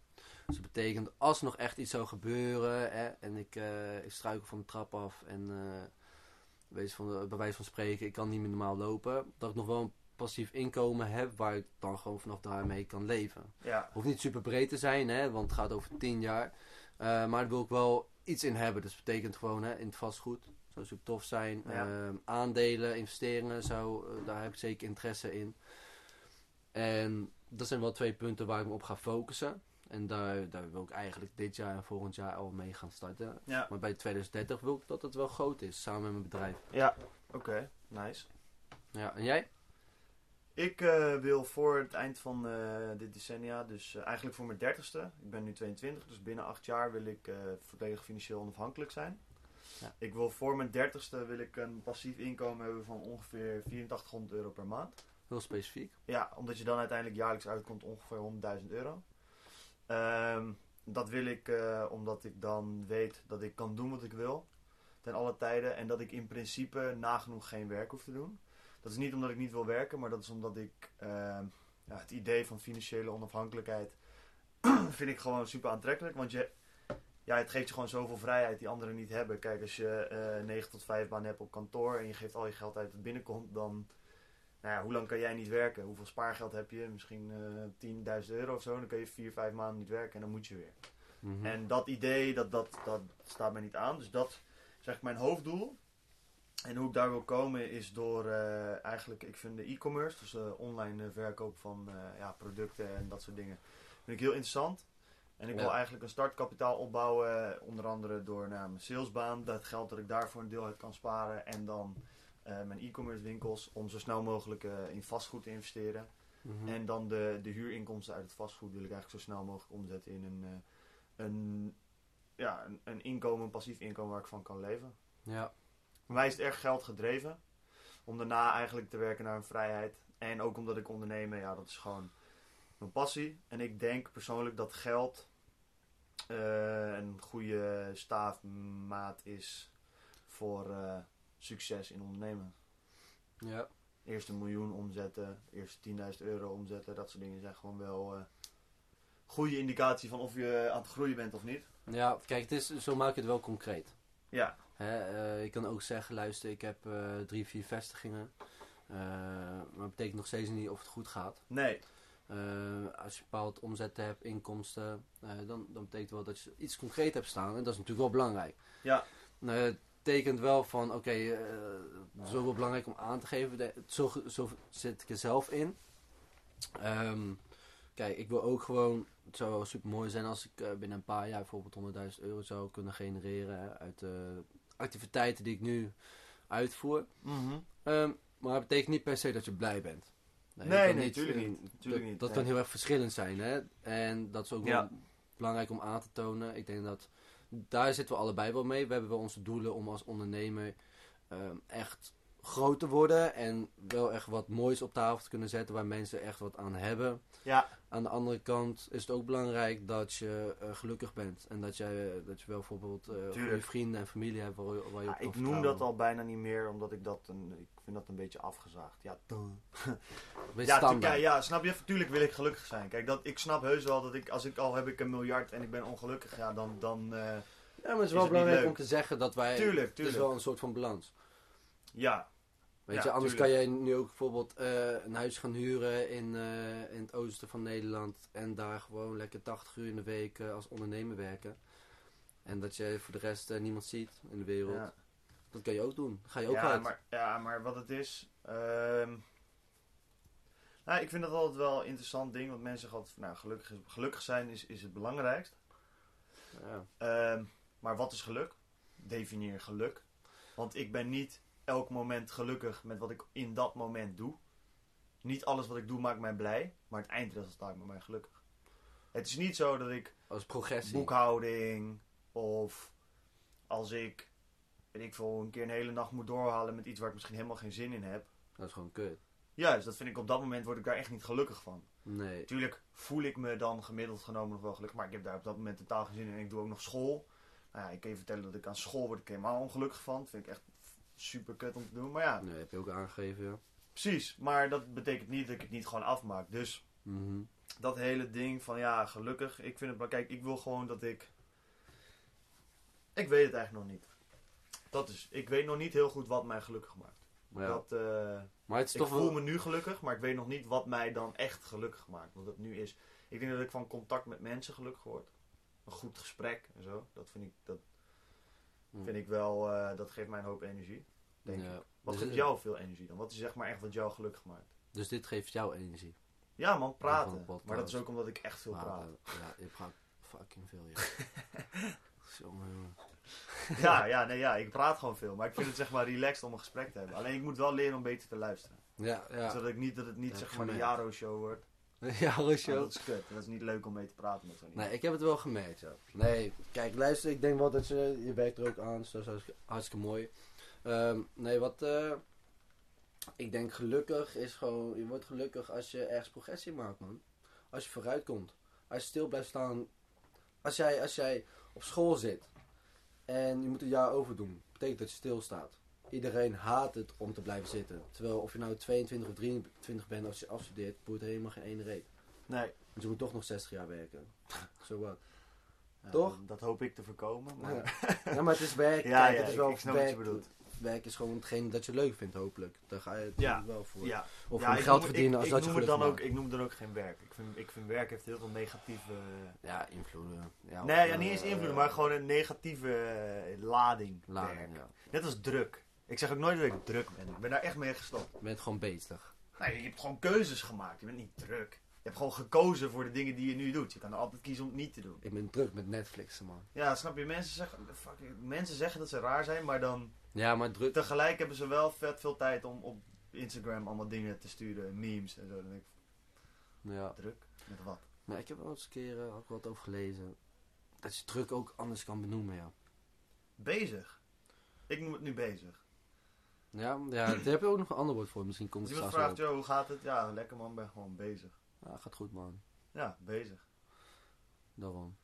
Dus dat betekent als er nog echt iets zou gebeuren hè, en ik, eh, ik struikel van de trap af en eh, wees van de, bij wijze van spreken, ik kan niet meer normaal lopen, dat ik nog wel een passief inkomen heb waar ik dan gewoon vanaf daarmee kan leven. Ja. Hoeft niet super breed te zijn, hè, want het gaat over 10 jaar. Eh, maar daar wil ik wel iets in hebben. Dus dat betekent gewoon hè, in het vastgoed. Zou super tof zijn. Ja. Ehm, aandelen, investeringen, zou, eh, daar heb ik zeker interesse in. En dat zijn wel twee punten waar ik me op ga focussen. En daar, daar wil ik eigenlijk dit jaar en volgend jaar al mee gaan starten. Ja. Maar bij 2030 wil ik dat het wel groot is, samen met mijn bedrijf. Ja. Oké, nice. Ja, en jij? Ik eh, wil voor het eind van eh, dit decennia, dus eh, eigenlijk voor mijn dertigste, ik ben nu 22, dus binnen acht jaar wil ik volledig financieel onafhankelijk zijn. Ja. Ik wil voor mijn dertigste wil ik een passief inkomen hebben van ongeveer 8400 euro per maand. Heel specifiek. Ja, omdat je dan uiteindelijk jaarlijks uitkomt ongeveer 100.000 euro. Ehm, dat wil ik omdat ik dan weet dat ik kan doen wat ik wil. Ten alle tijden. En dat ik in principe nagenoeg geen werk hoef te doen. Dat is niet omdat ik niet wil werken, maar dat is omdat ik ehm, ja, het idee van financiële onafhankelijkheid vind ik gewoon super aantrekkelijk. Want je, ja, het geeft je gewoon zoveel vrijheid die anderen niet hebben. Kijk, als je eh 9 tot 5 baan hebt op kantoor en je geeft al je geld uit dat binnenkomt, dan nou ja, hoe lang kan jij niet werken? Hoeveel spaargeld heb je? Misschien eh 10.000 euro of zo. Dan kun je 4, 5 maanden niet werken en dan moet je weer. Mhm. En dat idee, dat, dat, dat staat mij niet aan. Dus dat is eigenlijk mijn hoofddoel. En hoe ik daar wil komen is door eh, eigenlijk, ik vind de e-commerce, dus online eh, verkoop van eh, ja, producten en dat soort dingen, vind ik heel interessant. En ik Ja. wil eigenlijk een startkapitaal opbouwen, onder andere door nou, mijn salesbaan, dat geld dat ik daarvoor een deel uit kan sparen. En dan mijn e-commerce winkels, om zo snel mogelijk in vastgoed te investeren. Mhm. En dan de, de huurinkomsten uit het vastgoed wil ik eigenlijk zo snel mogelijk omzetten in een, een, ja, een, een inkomen, een passief inkomen waar ik van kan leven. Ja. Voor mij is het erg geld gedreven. Om daarna eigenlijk te werken naar een vrijheid. En ook omdat ik ondernemen, ja, dat is gewoon mijn passie. En ik denk persoonlijk dat geld eh, een goede staafmaat is voor eh, succes in ondernemen. Ja. Eerst een miljoen omzetten, eerst 10.000 euro omzetten, dat soort dingen zijn gewoon wel eh, goede indicatie van of je aan het groeien bent of niet. Ja, kijk, het is, zo maak je het wel concreet. Ja, Hè, eh, je kan ook zeggen, luister, ik heb eh, drie, vier vestigingen. Eh, maar dat betekent nog steeds niet of het goed gaat. nee. Als je bepaald omzetten hebt, inkomsten, dan, dan betekent wel dat je iets concreet hebt staan. En dat is natuurlijk wel belangrijk. Ja. Nou, het betekent wel van, oké, eh, het is ook wel belangrijk om aan te geven. de- zo, zo zit ik er zelf in. Ehm, kijk, ik wil ook gewoon, het zou super mooi zijn als ik binnen een paar jaar bijvoorbeeld 100.000 euro zou kunnen genereren uit de activiteiten die ik nu uitvoer. Mhm. Ehm, maar het betekent niet per se dat je blij bent. Nee, nee, eh, niet. Tuurlijk dat niet, dat nee. kan heel erg verschillend zijn. Hè? En dat is ook Ja. wel belangrijk om aan te tonen. Ik denk dat daar zitten we allebei wel mee. We hebben wel onze doelen om als ondernemer ehm, echt groot te worden. En wel echt wat moois op tafel te kunnen zetten waar mensen echt wat aan hebben. Ja, Aan de andere kant is het ook belangrijk dat je eh, gelukkig bent. En dat, jij, dat je wel bijvoorbeeld eh Tuurlijk. vrienden en familie hebt waar, je- waar je Ja, op ik noem vertrouwen. dat al bijna niet meer, omdat ik dat een, ik vind dat een beetje afgezaagd. Ja, ja, tu- standaard. kijk, ja, snap je? Tuurlijk wil ik gelukkig zijn. Kijk, dat, ik snap heus wel dat ik, als ik al heb ik een miljard en ik ben ongelukkig, ja, dan, dan eh, Ja, maar het is wel belangrijk om te zeggen dat wij... tuurlijk, Het is tuurlijk. wel een soort van balans. Ja, Weet Ja, je, anders tuurlijk. kan jij nu ook bijvoorbeeld eh, een huis gaan huren in, eh, in het oosten van Nederland. En daar gewoon lekker 80 uur in de week eh, als ondernemer werken. En dat je voor de rest niemand ziet in de wereld. ja. Dat kan je ook doen. Ga je ook ja, uit. maar, ja, maar wat het is. ehm, nou, ik vind dat altijd wel een interessant ding. Want mensen zeggen altijd: van, nou, gelukkig, gelukkig zijn is, is het belangrijkst. Ja. Ehm, maar wat is geluk? Definieer geluk. Want ik ben niet elk moment gelukkig met wat ik in dat moment doe. Niet alles wat ik doe maakt mij blij. Maar het eindresultaat maakt mij gelukkig. Het is niet zo dat ik Als progressie. boekhouding of als ik, weet ik veel, een keer een hele nacht moet doorhalen met iets waar ik misschien helemaal geen zin in heb. Dat is gewoon kut. Juist, dat vind ik op dat moment word ik daar echt niet gelukkig van. Nee. Natuurlijk voel ik me dan gemiddeld genomen nog wel gelukkig, maar ik heb daar op dat moment totaal geen zin in. En ik doe ook nog school. Nou ja, ik kan je vertellen dat ik aan school word ik helemaal ongelukkig van. Dat vind ik echt super kut om te doen. Maar ja, Nee, heb je ook aangegeven, ja. precies. Maar dat betekent niet dat ik het niet gewoon afmaak. Dus Mhm. dat hele ding van ja, gelukkig. Ik vind het maar, kijk, ik wil gewoon dat ik. Ik weet het eigenlijk nog niet. Dat is, ik weet nog niet heel goed wat mij gelukkig maakt. Maar, ja. Dat, eh, maar het is ik toch voel wel... me nu gelukkig, maar ik weet nog niet wat mij dan echt gelukkig maakt. Wat dat nu is. Ik denk dat ik van contact met mensen gelukkig word. Een goed gesprek en zo. Dat vind ik, dat vind ik wel, eh, dat geeft mij een hoop energie. Denk Ja. ik. Wat Dus, geeft jou veel energie dan? Wat is zeg maar echt wat jou gelukkig maakt? Dus dit geeft jou energie. Ja man, een praten. Maar dat is ook omdat ik echt veel Maar, praat. ja, je praat fucking veel, ja. Jongen. Ja, ja, nee, ja, ik praat gewoon veel. Maar ik vind het zeg maar relaxed om een gesprek te hebben. Alleen ik moet wel leren om beter te luisteren. Ja, ja. Zodat ik niet, dat het niet zeg maar de gemerkt. Jaro-show wordt. ja, Want Roosje. dat is kut. Dat is niet leuk om mee te praten met zo'n. Nee, ik heb het wel gemerkt, ja. Nee, kijk, luister, ik denk wel dat je, je werkt er ook aan, dus dat is hartstikke, hartstikke mooi. Ehm, nee, wat, eh, ik denk gelukkig is gewoon, je wordt gelukkig als je ergens progressie maakt, man. Als je vooruit komt. Als je stil blijft staan. Als jij, als jij op school zit en je moet een jaar overdoen, betekent dat je stilstaat. Iedereen haat het om te blijven zitten. Terwijl of je nou 22 of 23 bent als je afstudeert, boeit er helemaal geen ene reet. Nee. Want je moet toch nog 60 jaar werken. Zo wat. Ja, Toch? Dat, hoop ik te voorkomen. Maar... Ja. ja, maar het is werk. Ja, Kijk, het is ik- wel ik snap wat je werk. Werk is gewoon hetgeen dat je leuk vindt, hopelijk. Daar ga je het Ja, wel voor. Ja. Of ja, geld noem- verdienen als ik dat je noem gelukkig dan ook. Ik noem het dan ook geen werk. Ik vind, ik vind werk heeft heel veel negatieve... Ja, invloeden. Ja, nee, ja, niet eens eh, invloeden, maar gewoon een negatieve eh, lading. lading. Net als druk. Ik zeg ook nooit dat ik druk ben. Ik ben daar echt mee gestopt. Je bent gewoon bezig. Nee, je hebt gewoon keuzes gemaakt. Je bent niet druk. Je hebt gewoon gekozen voor de dingen die je nu doet. Je kan er altijd kiezen om het niet te doen. Ik ben druk met Netflix, man. Ja, snap je? Mensen zeggen, fuck, mensen zeggen dat ze raar zijn, maar dan Ja, maar druk. tegelijk hebben ze wel vet veel tijd om op Instagram allemaal dingen te sturen, memes en zo. Dan denk ik, Ja. druk? Met wat? Maar ik heb wel eens een keer eh, ook wat over gelezen. Dat je druk ook anders kan benoemen, ja. Bezig. Ik noem het nu bezig. Ja, ja daar heb je ook nog een ander woord voor. Misschien komt Als het iemand straks vraagt, joh, hoe gaat het? Ja, lekker man, ben gewoon bezig. Ja, gaat goed, man. Ja, bezig. Daarom.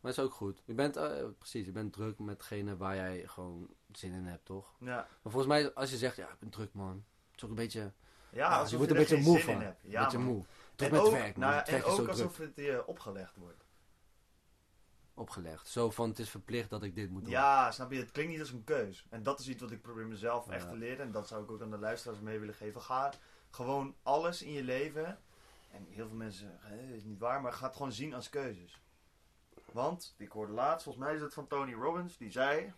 Maar het is ook goed. Je bent, eh, precies, je bent druk met degene waar jij gewoon zin in hebt, toch? Ja, Maar volgens mij, als je zegt, ja, ik ben druk, man. Het is ook een beetje, ja Ja, alsof je wordt er een beetje moe van. hebt. een Ja, beetje man. moe. Toch en met ook, werk, man. nou ja, Het werk en ook alsof druk het je opgelegd wordt. opgelegd. Zo van, het is verplicht dat ik dit moet doen. Ja, snap je? Het klinkt niet als een keus. En dat is iets wat ik probeer mezelf echt Ja. te leren. En dat zou ik ook aan de luisteraars mee willen geven. Ga gewoon alles in je leven. En heel veel mensen zeggen, "Hé, dat is niet waar. Maar ga het gewoon zien als keuzes. Want, ik hoorde laatst, volgens mij is het van Tony Robbins. Die zei...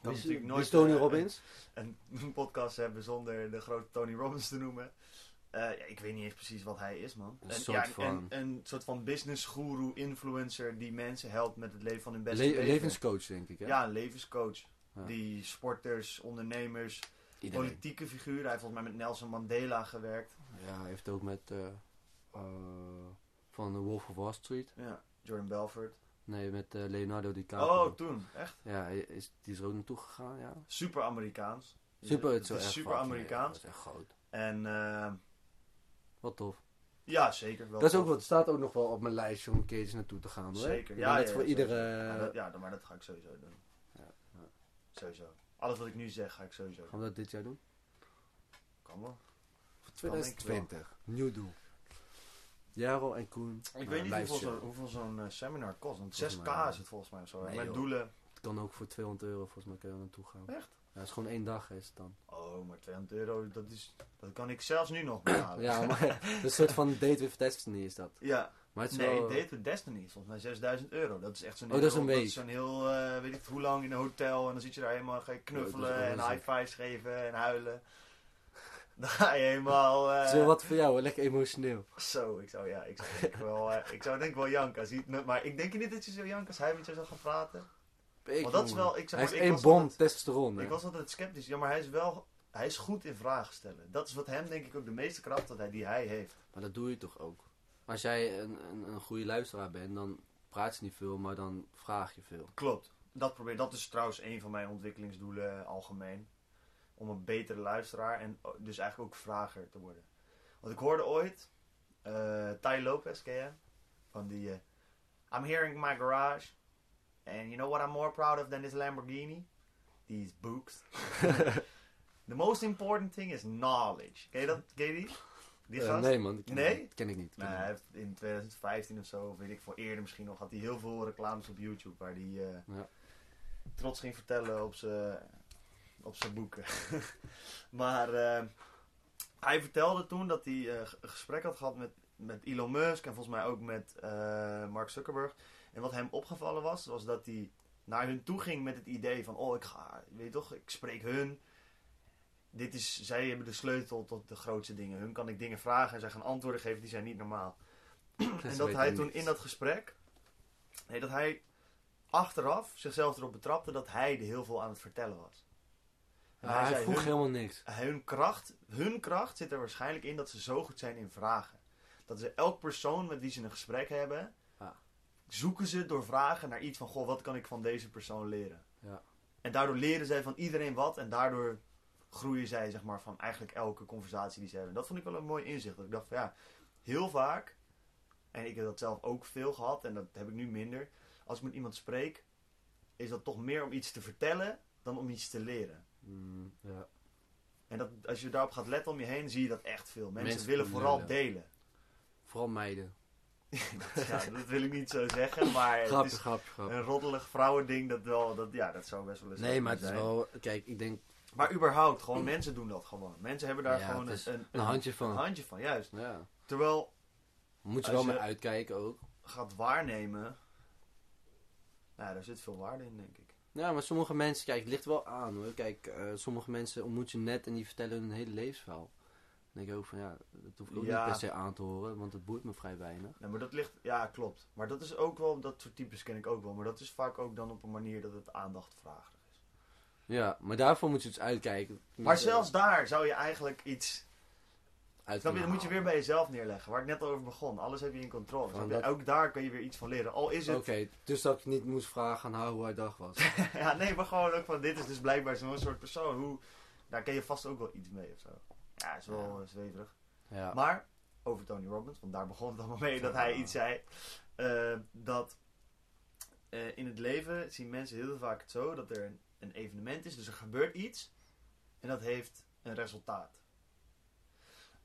Wie is, natuurlijk nooit is Tony eh, Robbins? Een, een podcast hebben zonder de grote Tony Robbins te noemen. Eh, ja, ik weet niet eens precies wat hij is, man. Een En- soort ja, van- Een, een soort van business guru, influencer die mensen helpt met het leven van hun beste Le- leven. levenscoach, denk ik. Hè? Ja, een levenscoach. Ja. Die sporters, ondernemers, Iedereen. politieke figuren. Hij heeft volgens mij met Nelson Mandela gewerkt. Ja, hij heeft ook met eh, eh, van The Wolf of Wall Street. Ja, Jordan Belfort. Nee, met eh, Leonardo DiCaprio. Oh, toen. Echt. Ja, hij is, die is er ook naartoe gegaan, ja. Super Amerikaans. Super, het het is super Amerikaans. Ja, dat is echt groot. En eh, Wat tof. ja, zeker. Wel dat is ook wat, staat ook nog wel op mijn lijstje om een keertje naartoe te gaan hoor. Zeker. Ja, ja, voor ja, iedere... sowieso. Maar dat, ja, dan- maar dat ga ik sowieso doen. Ja, ja. Sowieso. Alles wat ik nu zeg, ga ik sowieso doen. Gaan we dat dit jaar doen? Kan wel. Voor Kan denk ik 2020. Nieuw doel. Jaro en Koen. Ik weet niet hoeveel hoeveel zo'n eh, seminar kost. Want Volgens 6k mij, is het volgens mij of zo. Nee, Met joh. doelen. Het kan ook voor 200 euro, volgens mij kun je naartoe gaan. Echt? Ja, het is gewoon één dag is het dan. Oh, maar 200 euro, dat, is, dat kan ik zelfs nu nog betalen. Ja, maar een soort van date with destiny is dat. Ja, Maar het is nee, wel... Date with Destiny is volgens mij 6000 euro. Dat is echt zo'n Oh, dat is heel- een week. zo'n heel, eh, weet ik hoe lang in een hotel. En dan zit je daar helemaal, ga je knuffelen dat is en wel high fives geven en huilen. Dan ga je helemaal... eh, is wel wat voor jou, lekker emotioneel. Zo, ik zou, ja, ik zou denk ik wel, eh, ik zou denk ik wel janken. Als hij, maar ik denk niet dat je zo jankt als hij met je zou gaan praten. Ik, Want dat is wel, ik zeg Hij maar, is ik één was bom altijd- testosteron. Ik was altijd sceptisch. Ja, maar hij is wel, hij is goed in vragen stellen. Dat is wat hem denk ik ook de meeste kracht dat hij, die hij heeft. Maar dat doe je toch ook? Als jij een, een, een goede luisteraar bent, dan praat je niet veel, maar dan vraag je veel. Klopt. Dat, probeer, dat is trouwens een van mijn ontwikkelingsdoelen eh, algemeen. Om een betere luisteraar en o- dus eigenlijk ook vrager te worden. Want ik hoorde ooit, eh Ty Lopez, ken je? Van die, eh, I'm here in my garage. And you know what I'm more proud of than this Lamborghini? These books. The most important thing is knowledge. Ken je dat? Ken je die? Die Eh, gast? nee man, ken, Nee? ik, ken ik niet. ken Nou, hij heeft in 2015 of zo, of weet ik veel eerder misschien nog, had hij heel veel reclames op YouTube waar hij Ja. trots ging vertellen op zijn op zijn boeken. maar eh, hij vertelde toen dat hij eh, een gesprek had gehad met, met Elon Musk en volgens mij ook met eh, Mark Zuckerberg. En wat hem opgevallen was, was dat hij naar hun toe ging met het idee van, oh ik ga, weet je toch, ik spreek hun. Dit is, zij hebben de sleutel tot de grootste dingen. Hun kan ik dingen vragen en zij gaan antwoorden geven die zijn niet normaal. en dat hij toen in dat gesprek, nee, dat hij achteraf zichzelf erop betrapte dat hij er heel veel aan het vertellen was. En Ja, hij vroeg hun, helemaal niks. hun, kracht, hun kracht zit er waarschijnlijk in dat ze zo goed zijn in vragen. Dat ze elk persoon met wie ze een gesprek hebben, Ja. zoeken ze door vragen naar iets van, goh, wat kan ik van deze persoon leren? Ja. En daardoor leren zij van iedereen wat en daardoor groeien zij zeg maar van eigenlijk elke conversatie die ze hebben. Dat vond ik wel een mooi inzicht. Dat ik dacht van ja, heel vaak, en ik heb dat zelf ook veel gehad en dat heb ik nu minder. Als ik met iemand spreek, is dat toch meer om iets te vertellen dan om iets te leren. Mm, ja. En dat, als je daarop gaat letten om je heen, zie je dat echt veel. Mensen, Mensen willen vooral delen. Vooral meiden. ja, dat wil ik niet zo zeggen, maar het Grapje, is grapje, grapje. een roddelig vrouwending. Dat, wel, dat, ja, dat zou best wel eens Nee, maar het is zijn. wel... Kijk, ik denk... Maar überhaupt, gewoon mensen doen dat gewoon. Mensen hebben daar Ja, gewoon het is een, een, Een handje van. een handje van, juist. Ja. Terwijl Moet je wel mee uitkijken ook. gaat waarnemen, nou, daar zit veel waarde in, denk ik. Ja, maar sommige mensen, kijk, het ligt wel aan hoor. Kijk, eh, sommige mensen ontmoet je net en die vertellen hun hele levensverhaal. Dan denk ik ook van ja, dat hoef ik ook Ja. niet per se aan te horen, want het boeit me vrij weinig. Nee, maar dat ligt, ja, klopt. Maar dat is ook wel, dat soort types ken ik ook wel. Maar dat is vaak ook dan op een manier dat het aandacht vraagt. is. Ja, maar daarvoor moet je dus uitkijken. Maar zelfs daar zou je eigenlijk iets. Uit Snap je, dan moet je weer bij jezelf neerleggen. Waar ik net al over begon. Alles heb je in controle. Van snap je? dat- Ook daar kun je weer iets van leren. Al is het. Oké, dus dat ik niet moest vragen aan haar hoe haar dag was. ja, nee, maar gewoon ook van. Dit is dus blijkbaar zo'n soort persoon. Hoe, daar ken je vast ook wel iets mee of zo. Ja, is wel eh, zweverig. ja. Maar over Tony Robbins, want daar begon het allemaal mee dat hij Ja. iets zei. eh, dat eh, in het leven zien mensen heel vaak het zo dat er een, een evenement is, dus er gebeurt iets en dat heeft een resultaat.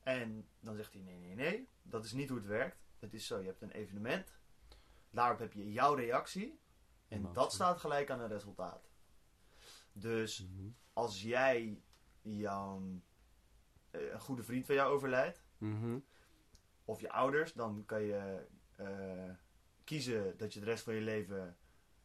En dan zegt hij: nee, nee, nee, dat is niet hoe het werkt. Het is zo: je hebt een evenement, daarop heb je jouw reactie. En dat staat gelijk aan een resultaat. Dus Mhm. als jij jouw, eh, een goede vriend van jou overlijdt, Mhm. of je ouders, dan kan je eh, kiezen dat je de rest van je leven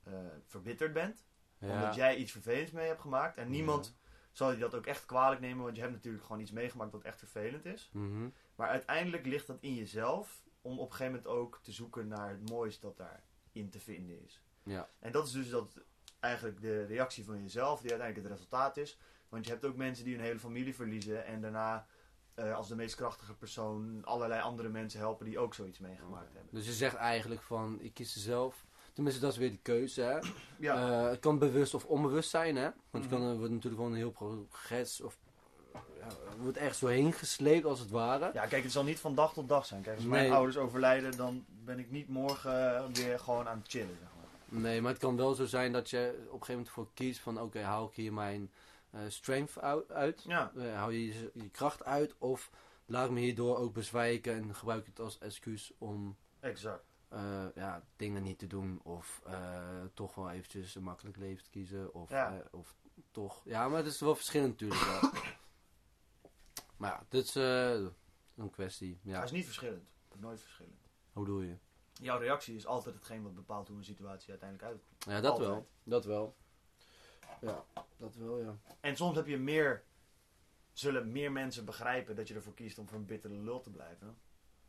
eh, verbitterd bent. Ja. Omdat jij iets vervelends mee hebt gemaakt. En niemand zal je dat ook echt kwalijk nemen, want je hebt natuurlijk gewoon iets meegemaakt wat echt vervelend is. Mhm. Maar uiteindelijk ligt dat in jezelf om op een gegeven moment ook te zoeken naar het moois dat daarin te vinden is. Ja. En dat is dus dat eigenlijk de reactie van jezelf die uiteindelijk het resultaat is. Want je hebt ook mensen die hun hele familie verliezen en daarna eh, als de meest krachtige persoon allerlei andere mensen helpen die ook zoiets meegemaakt hebben. Dus je zegt eigenlijk van, ik kies zelf. Tenminste, dat is weer die keuze, hè. Ja, Eh, het kan bewust of onbewust zijn, hè. Want het Mhm. kan, er wordt natuurlijk gewoon een heel progress of... Ja, wordt echt zo heen gesleept, als het ware. ja, kijk, het zal niet van dag tot dag zijn. Kijk, als Nee. mijn ouders overlijden, dan ben ik niet morgen weer gewoon aan het chillen. Zeg maar. Nee, maar het kan wel zo zijn dat je op een gegeven moment voor kiest van... Oké, haal ik hier mijn eh, strength uit? Ja, Eh, hou je je je kracht uit? Of laat ik me hierdoor ook bezwijken en gebruik het als excuus om... exact. Eh, ja, dingen niet te doen of eh, toch wel eventjes een makkelijk leven te kiezen of, Ja. eh, of toch, ja, maar het is wel verschillend natuurlijk wel. maar ja, dit is een kwestie, ja, Hij is niet verschillend. Nooit verschillend. hoe doe je? Jouw reactie is altijd hetgeen wat bepaalt hoe een situatie uiteindelijk uitkomt. Ja, dat Altijd. wel, dat wel. Ja, dat wel, ja. En soms heb je meer, zullen meer mensen begrijpen dat je ervoor kiest om voor een bittere lul te blijven.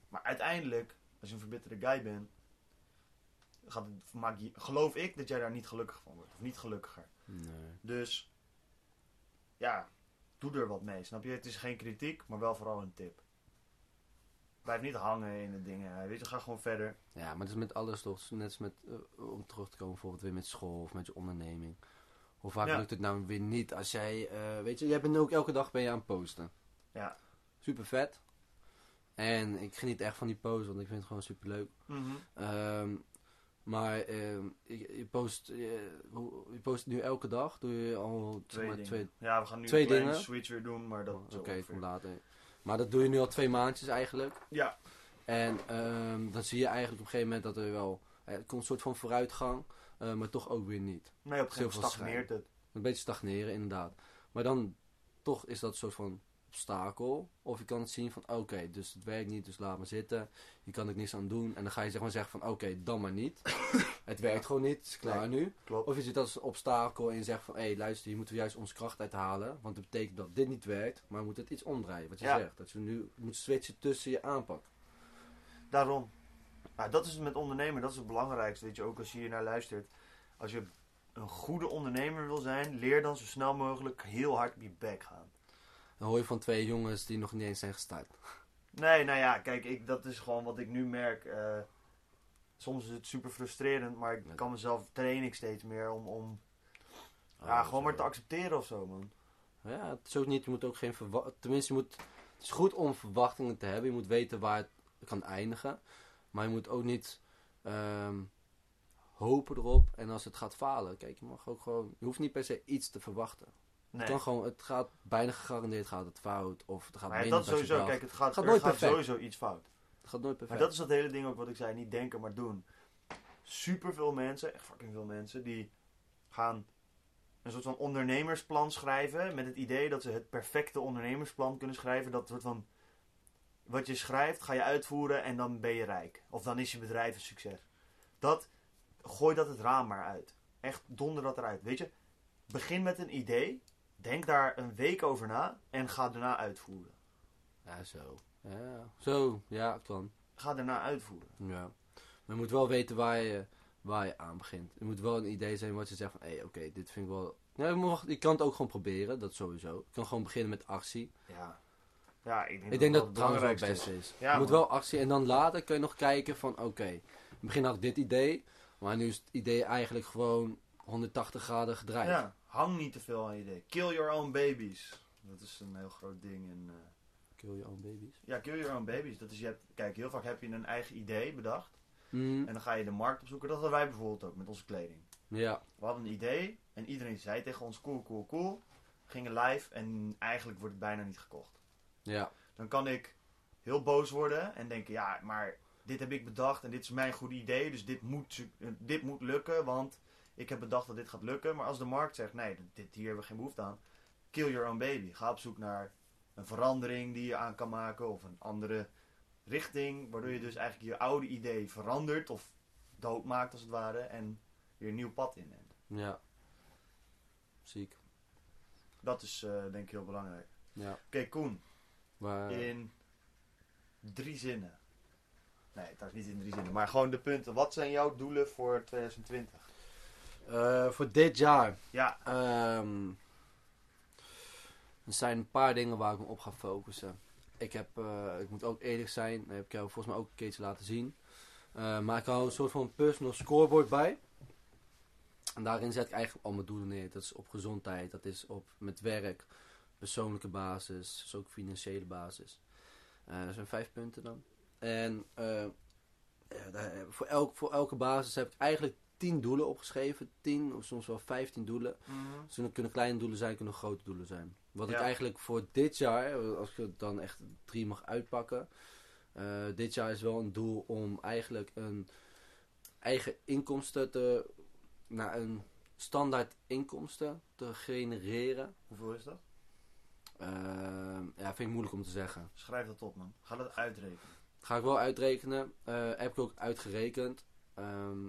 Maar uiteindelijk, als je een verbitterde guy bent, gaat maak je, geloof ik dat jij daar niet gelukkig van wordt. Of niet gelukkiger. Nee. Dus, ja, doe er wat mee. Snap je? Het is geen kritiek, maar wel vooral een tip. Blijf niet hangen in de dingen. Weet je, ga gewoon verder. Ja, maar het is met alles toch, net als met, eh, om terug te komen bijvoorbeeld weer met school of met je onderneming. Hoe vaak Ja. lukt het nou weer niet als jij, eh, weet je, jij bent ook elke dag ben je aan het posten. Ja. Super vet. En ik geniet echt van die post, want ik vind het gewoon super leuk. Ehm, maar ehm, je, je post, je, hoe- je post nu elke dag, doe je al Twee maar, dingen. twee, Ja, we gaan nu twee dingen. switch weer doen, maar dat oh, oké, ongeveer. kom later. Maar dat doe je nu al twee maandjes eigenlijk. Ja, En ehm, dan zie je eigenlijk op een gegeven moment dat er wel, eh, er komt een soort van vooruitgang, eh, maar toch ook weer niet. nee, op een gegeven moment stagneert het. Een beetje stagneren inderdaad. Maar dan toch is dat een soort van obstakel. Of je kan het zien van oké, dus het werkt niet, dus laat maar zitten. Je kan er niks aan doen. En dan ga je zeg maar zeggen van oké, dan maar niet. het werkt gewoon niet, het is klaar nu. Klopt. Of je dat als een obstakel en je zegt van hé hey, luister, hier moeten we juist onze kracht uithalen. Want dat betekent dat dit niet werkt, maar we moeten het iets omdraaien. Wat je Ja. zegt, dat je nu moet switchen tussen je aanpak. Daarom. Nou, dat is het met ondernemen, dat is het belangrijkste. Weet je, ook als je hier naar luistert. Als je een goede ondernemer wil zijn, leer dan zo snel mogelijk heel hard op je bek gaan. Dan hoor je van twee jongens die nog niet eens zijn gestart. Nee, nou ja, kijk, ik, dat is gewoon wat ik nu merk. eh, soms is het super frustrerend, maar ik kan mezelf train ik steeds meer om, om ja, Oh, gewoon maar te accepteren of zo, man. Ja, het is ook niet, je moet ook geen verwachtingen. Tenminste, je moet, het is goed om verwachtingen te hebben. Je moet weten waar het kan eindigen. Maar je moet ook niet ehm, hopen erop. En als het gaat falen, kijk, je mag ook gewoon. Je hoeft niet per se iets te verwachten. Nee. Het, gewoon, het gaat bijna gegarandeerd gaat het fout. Of het gaat Maar minder dat sowieso, kijk, het gaat, Gaat er nooit gaat perfect. sowieso iets fout. Het gaat nooit Maar perfect. dat is dat hele ding ook wat ik zei, niet denken, maar doen. Super veel mensen, echt fucking veel mensen, die gaan een soort van ondernemersplan schrijven met het idee dat ze het perfecte ondernemersplan kunnen schrijven. Dat soort van, wat je schrijft ga je uitvoeren en dan ben je rijk. Of dan is je bedrijf een succes. Dat, gooi dat het raam maar uit. Echt donder dat eruit. Weet je, begin met een idee, denk daar een week over na en ga daarna uitvoeren. Ja, zo. Ja, zo. Ja, kan. Ga daarna uitvoeren. Ja. Maar je moet wel weten waar je, waar je aan begint. Er moet wel een idee zijn wat je zegt van, hé, oké, dit vind ik wel... Ja, je, mag, je kan het ook gewoon proberen, dat sowieso. Je kan gewoon beginnen met actie. Ja. Ja, ik denk, Ik denk dat wel het trouwens wel het beste is. Ja, je moet man. wel actie en dan later kun je nog kijken van, oké, in het begin had ik dit idee, maar nu is het idee eigenlijk gewoon 180 graden gedraaid. Ja, hang niet te veel aan je idee. Kill your own babies. Dat is een heel groot ding. In, eh, Kill your own babies. ja, kill your own babies. Dat is, je hebt, kijk, heel vaak heb je een eigen idee bedacht. Mm, En dan ga je de markt opzoeken. Dat hadden wij bijvoorbeeld ook met onze kleding. ja, We hadden een idee en iedereen zei tegen ons cool, cool, cool. Gingen live en eigenlijk wordt het bijna niet gekocht. ja, Dan kan ik heel boos worden en denken, ja, maar dit heb ik bedacht en dit is mijn goede idee, dus dit moet, eh, dit moet lukken, want ik heb bedacht dat dit gaat lukken. Maar als de markt zegt, nee, dit, hier hebben we geen behoefte aan, kill your own baby. Ga op zoek naar een verandering die je aan kan maken of een andere richting, waardoor je dus eigenlijk je oude idee verandert of doodmaakt als het ware en weer een nieuw pad inneemt. Ja. Ziek. Dat is eh, denk ik heel belangrijk. Ja. Oké, Koen, Maar, in drie zinnen. Nee, het is niet in drie zinnen, maar gewoon de punten. Wat zijn jouw doelen voor 2020? Eh, voor dit jaar. Ja, Ehm, er zijn een paar dingen waar ik me op ga focussen. Ik, heb, eh, ik moet ook eerlijk zijn, dat heb ik jou volgens mij ook een keertje laten zien. Eh, maar ik hou een soort van personal scoreboard bij. En daarin zet ik eigenlijk al mijn doelen neer. Dat is op gezondheid, dat is op met werk, persoonlijke basis, dus ook financiële basis. Dat zijn vijf punten dan. En ja, daar- voor, elk, voor elke basis heb ik eigenlijk tien doelen opgeschreven. Tien of soms wel vijftien doelen. Dus het kunnen kleine doelen zijn, kunnen grote doelen zijn. Wat ik eigenlijk voor dit jaar, als ik het dan echt drie mag uitpakken. eh, dit jaar is wel een doel om eigenlijk een eigen inkomsten te, naar een standaard inkomsten te genereren. Hoeveel is dat? Eh, ja, vind ik moeilijk om te zeggen. Schrijf dat op, man. Ga dat uitrekenen. Ga ik wel uitrekenen. Eh, heb ik ook uitgerekend. Ehm,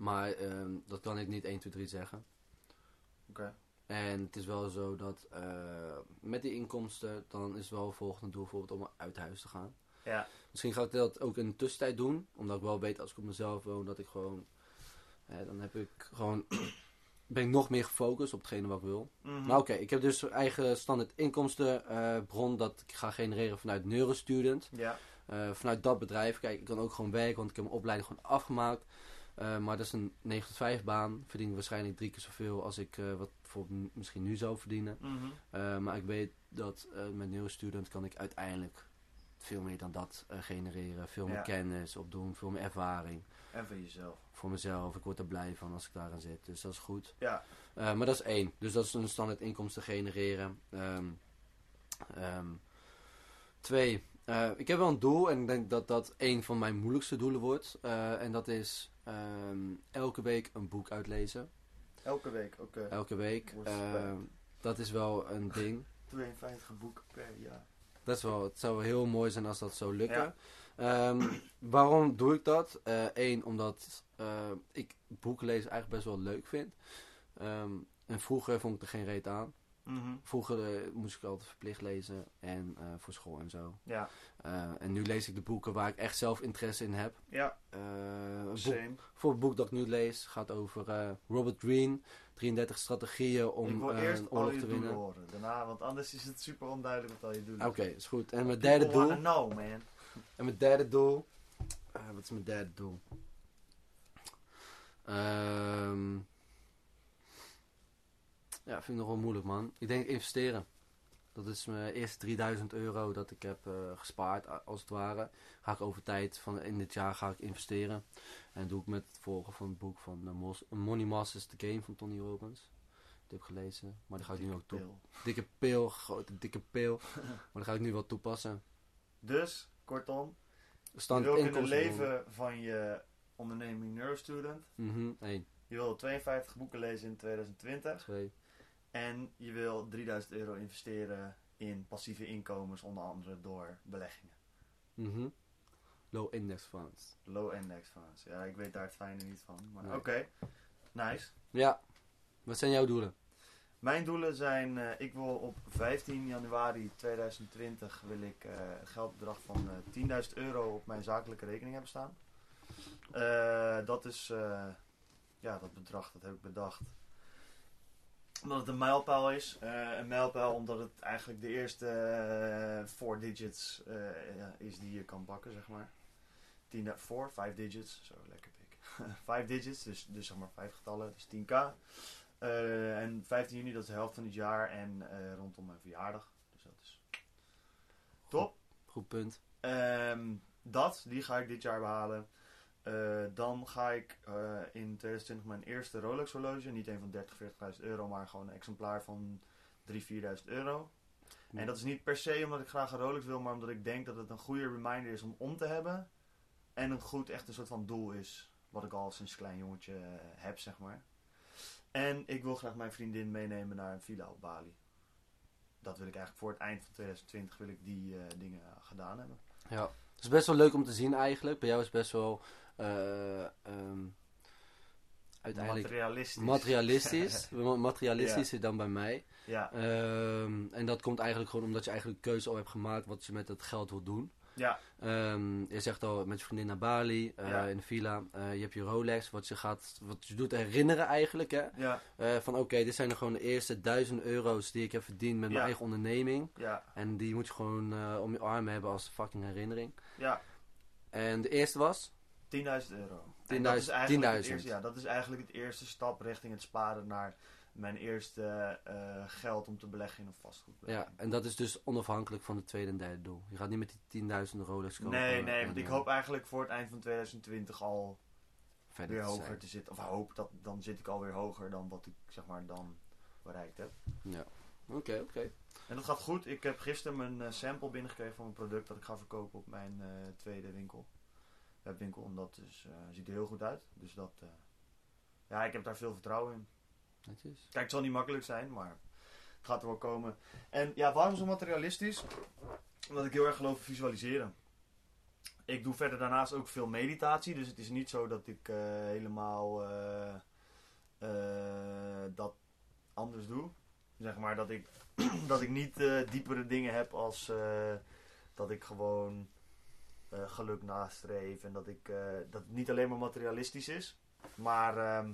maar ehm, dat kan ik niet 1, 2, 3 zeggen. Oké. En het is wel zo dat eh, met die inkomsten, dan is wel volgende doel bijvoorbeeld om uit huis te gaan. Ja. Misschien ga ik dat ook in de tussentijd doen, omdat ik wel weet als ik op mezelf woon dat ik gewoon, hè, dan heb ik gewoon, ben ik nog meer gefocust op hetgene wat ik wil. Mhm. Maar oké, ik heb dus eigen standaard inkomstenbron dat ik ga genereren vanuit Neurostudent. Ja. Eh, vanuit dat bedrijf, kijk, ik kan ook gewoon werken, want ik heb mijn opleiding gewoon afgemaakt. Eh, maar dat is een 9 tot 5 baan. Verdien ik waarschijnlijk drie keer zoveel als ik eh, wat bijvoorbeeld m- misschien nu zou verdienen. Mhm. Eh, maar ik weet dat met Neurostudent kan ik uiteindelijk veel meer dan dat genereren. Veel meer Ja. kennis opdoen, veel meer ervaring En van jezelf. voor mezelf. Ik word er blij van als ik daarin zit. Dus dat is goed. Ja. Maar dat is één. Dus dat is een standaard inkomsten genereren. Ehm, ehm, twee. Eh, ik heb wel een doel en ik denk dat dat een van mijn moeilijkste doelen wordt. Eh, en dat is ehm, elke week een boek uitlezen. Elke week, oké. Elke week. Ehm, dat is wel een ding. 52 boeken per jaar. Dat is wel, het zou wel heel mooi zijn als dat zou lukken. Ja. Ehm, waarom doe ik dat? Eén, omdat eh, ik boeken lezen eigenlijk best wel leuk vind. Ehm, en vroeger vond ik er geen reet aan. Mhm. Vroeger eh, moest ik altijd verplicht lezen en eh, voor school en zo. Ja. Eh, en nu lees ik de boeken waar ik echt zelf interesse in heb. Ja, boek, same. voor het boek dat ik nu lees gaat over Robert Greene. 33 strategieën om ik wil eerst een oorlog je te doelen winnen. horen. Daarna, want anders is het super onduidelijk wat al je doelen Oké, is goed. En mijn derde doel. know, man. En mijn derde doel. wat is mijn derde doel? Ehm ja, vind ik nog wel moeilijk, man. Ik denk investeren. Dat is mijn eerste 3000 euro dat ik heb eh, gespaard, als het ware. Ga ik over tijd van in dit jaar ga ik investeren. En doe ik met het volgen van het boek van eh, Mos- Money Masters the Game van Tony Robbins. Dat heb ik gelezen, maar dat ga ik nu ook toe. Pil. Dikke pil, grote dikke pil. maar dat ga ik nu wel toepassen. Dus, kortom, je Stand wil kunnen inkomsten. leven van je onderneming Neurostudent. Mhm, één, Je wil 52 boeken lezen in 2020. twee. En je wil 3000 euro investeren in passieve inkomens, onder andere door beleggingen. Mhm. Low index funds. Low index funds. Ja, ik weet daar het fijne niet van. Maar Nee. oké, nice. Ja. Wat zijn jouw doelen? Mijn doelen zijn, eh, ik wil op 15 januari 2020 wil ik eh, een geldbedrag van eh 10.000 euro op mijn zakelijke rekening hebben staan. Dat is, ja, dat bedrag dat heb ik bedacht. Omdat het een mijlpaal is. Eh, een mijlpaal omdat het eigenlijk de eerste eh, four digits eh, is die je kan pakken, zeg maar. 10, four, five digits, zo lekker dik. Five digits, dus, dus zeg maar vijf getallen, dus 10k. Eh, en 15 juni, dat is de helft van het jaar en rondom mijn verjaardag. Dus dat is top. Goed punt. Ehm, dat, die ga ik dit jaar behalen. Eh, dan ga ik eh, in 2020 mijn eerste Rolex horloge, niet een van 30, 40.000 euro, maar gewoon een exemplaar van 3.000, 4.000 euro. En dat is niet per se omdat ik graag een Rolex wil, maar omdat ik denk dat het een goede reminder is om om te hebben. En een goed, echt een soort van doel is. Wat ik al sinds klein jongetje eh, heb, zeg maar. En ik wil graag mijn vriendin meenemen naar een villa op Bali. Dat wil ik eigenlijk voor het eind van 2020 wil ik die dingen gedaan hebben. Ja, het is best wel leuk om te zien eigenlijk. Bij jou is best wel eh, ehm, uiteindelijk Materialistisch. materialistisch. Ma- Materialistischer dan bij mij. Ja, Ehm, en dat komt eigenlijk gewoon omdat je eigenlijk keuze al hebt gemaakt wat je met het geld wilt doen. ja, Ehm, je zegt al met je vriendin naar Bali, eh, Ja. in de villa. Eh, je hebt je Rolex, wat je, gaat, wat je doet herinneren eigenlijk. Hè? ja, van oké, dit zijn er gewoon de eerste duizend euro's die ik heb verdiend met mijn eigen onderneming. ja, En die moet je gewoon om je arm hebben als fucking herinnering. ja. En de eerste was? 10.000 euro. En 10.000. dat is eigenlijk het 10.000. eerste- Ja, dat is eigenlijk het eerste stap richting het sparen naar mijn eerste eh, geld om te beleggen in een vastgoed. Ja, en dat is dus onafhankelijk van het tweede en derde doel. Je gaat niet met die 10.000 Rolex kopen. Nee, nee, en, want ik eh, hoop eigenlijk voor het eind van 2020 al verder weer te hoger zijn. te zitten. Of hoop dat dan zit ik alweer hoger dan wat ik zeg maar dan bereikt heb. Ja. Oké, oké. En dat gaat goed. Ik heb gisteren mijn eh, sample binnengekregen van mijn product dat ik ga verkopen op mijn eh, tweede winkel. Webwinkel. En dat is, eh, ziet er heel goed uit. Dus dat, eh, ja, ik heb daar veel vertrouwen in. Netjes. Kijk, het zal niet makkelijk zijn, maar het gaat er wel komen. En ja, waarom zo materialistisch? Omdat ik heel erg geloof in visualiseren. Ik doe verder daarnaast ook veel meditatie, dus het is niet zo dat ik eh, helemaal eh, eh, dat anders doe. Zeg maar dat ik, dat ik niet eh, diepere dingen heb als eh, dat ik gewoon eh, geluk nastreef en dat, ik, eh, dat het niet alleen maar materialistisch is. Maar ehm,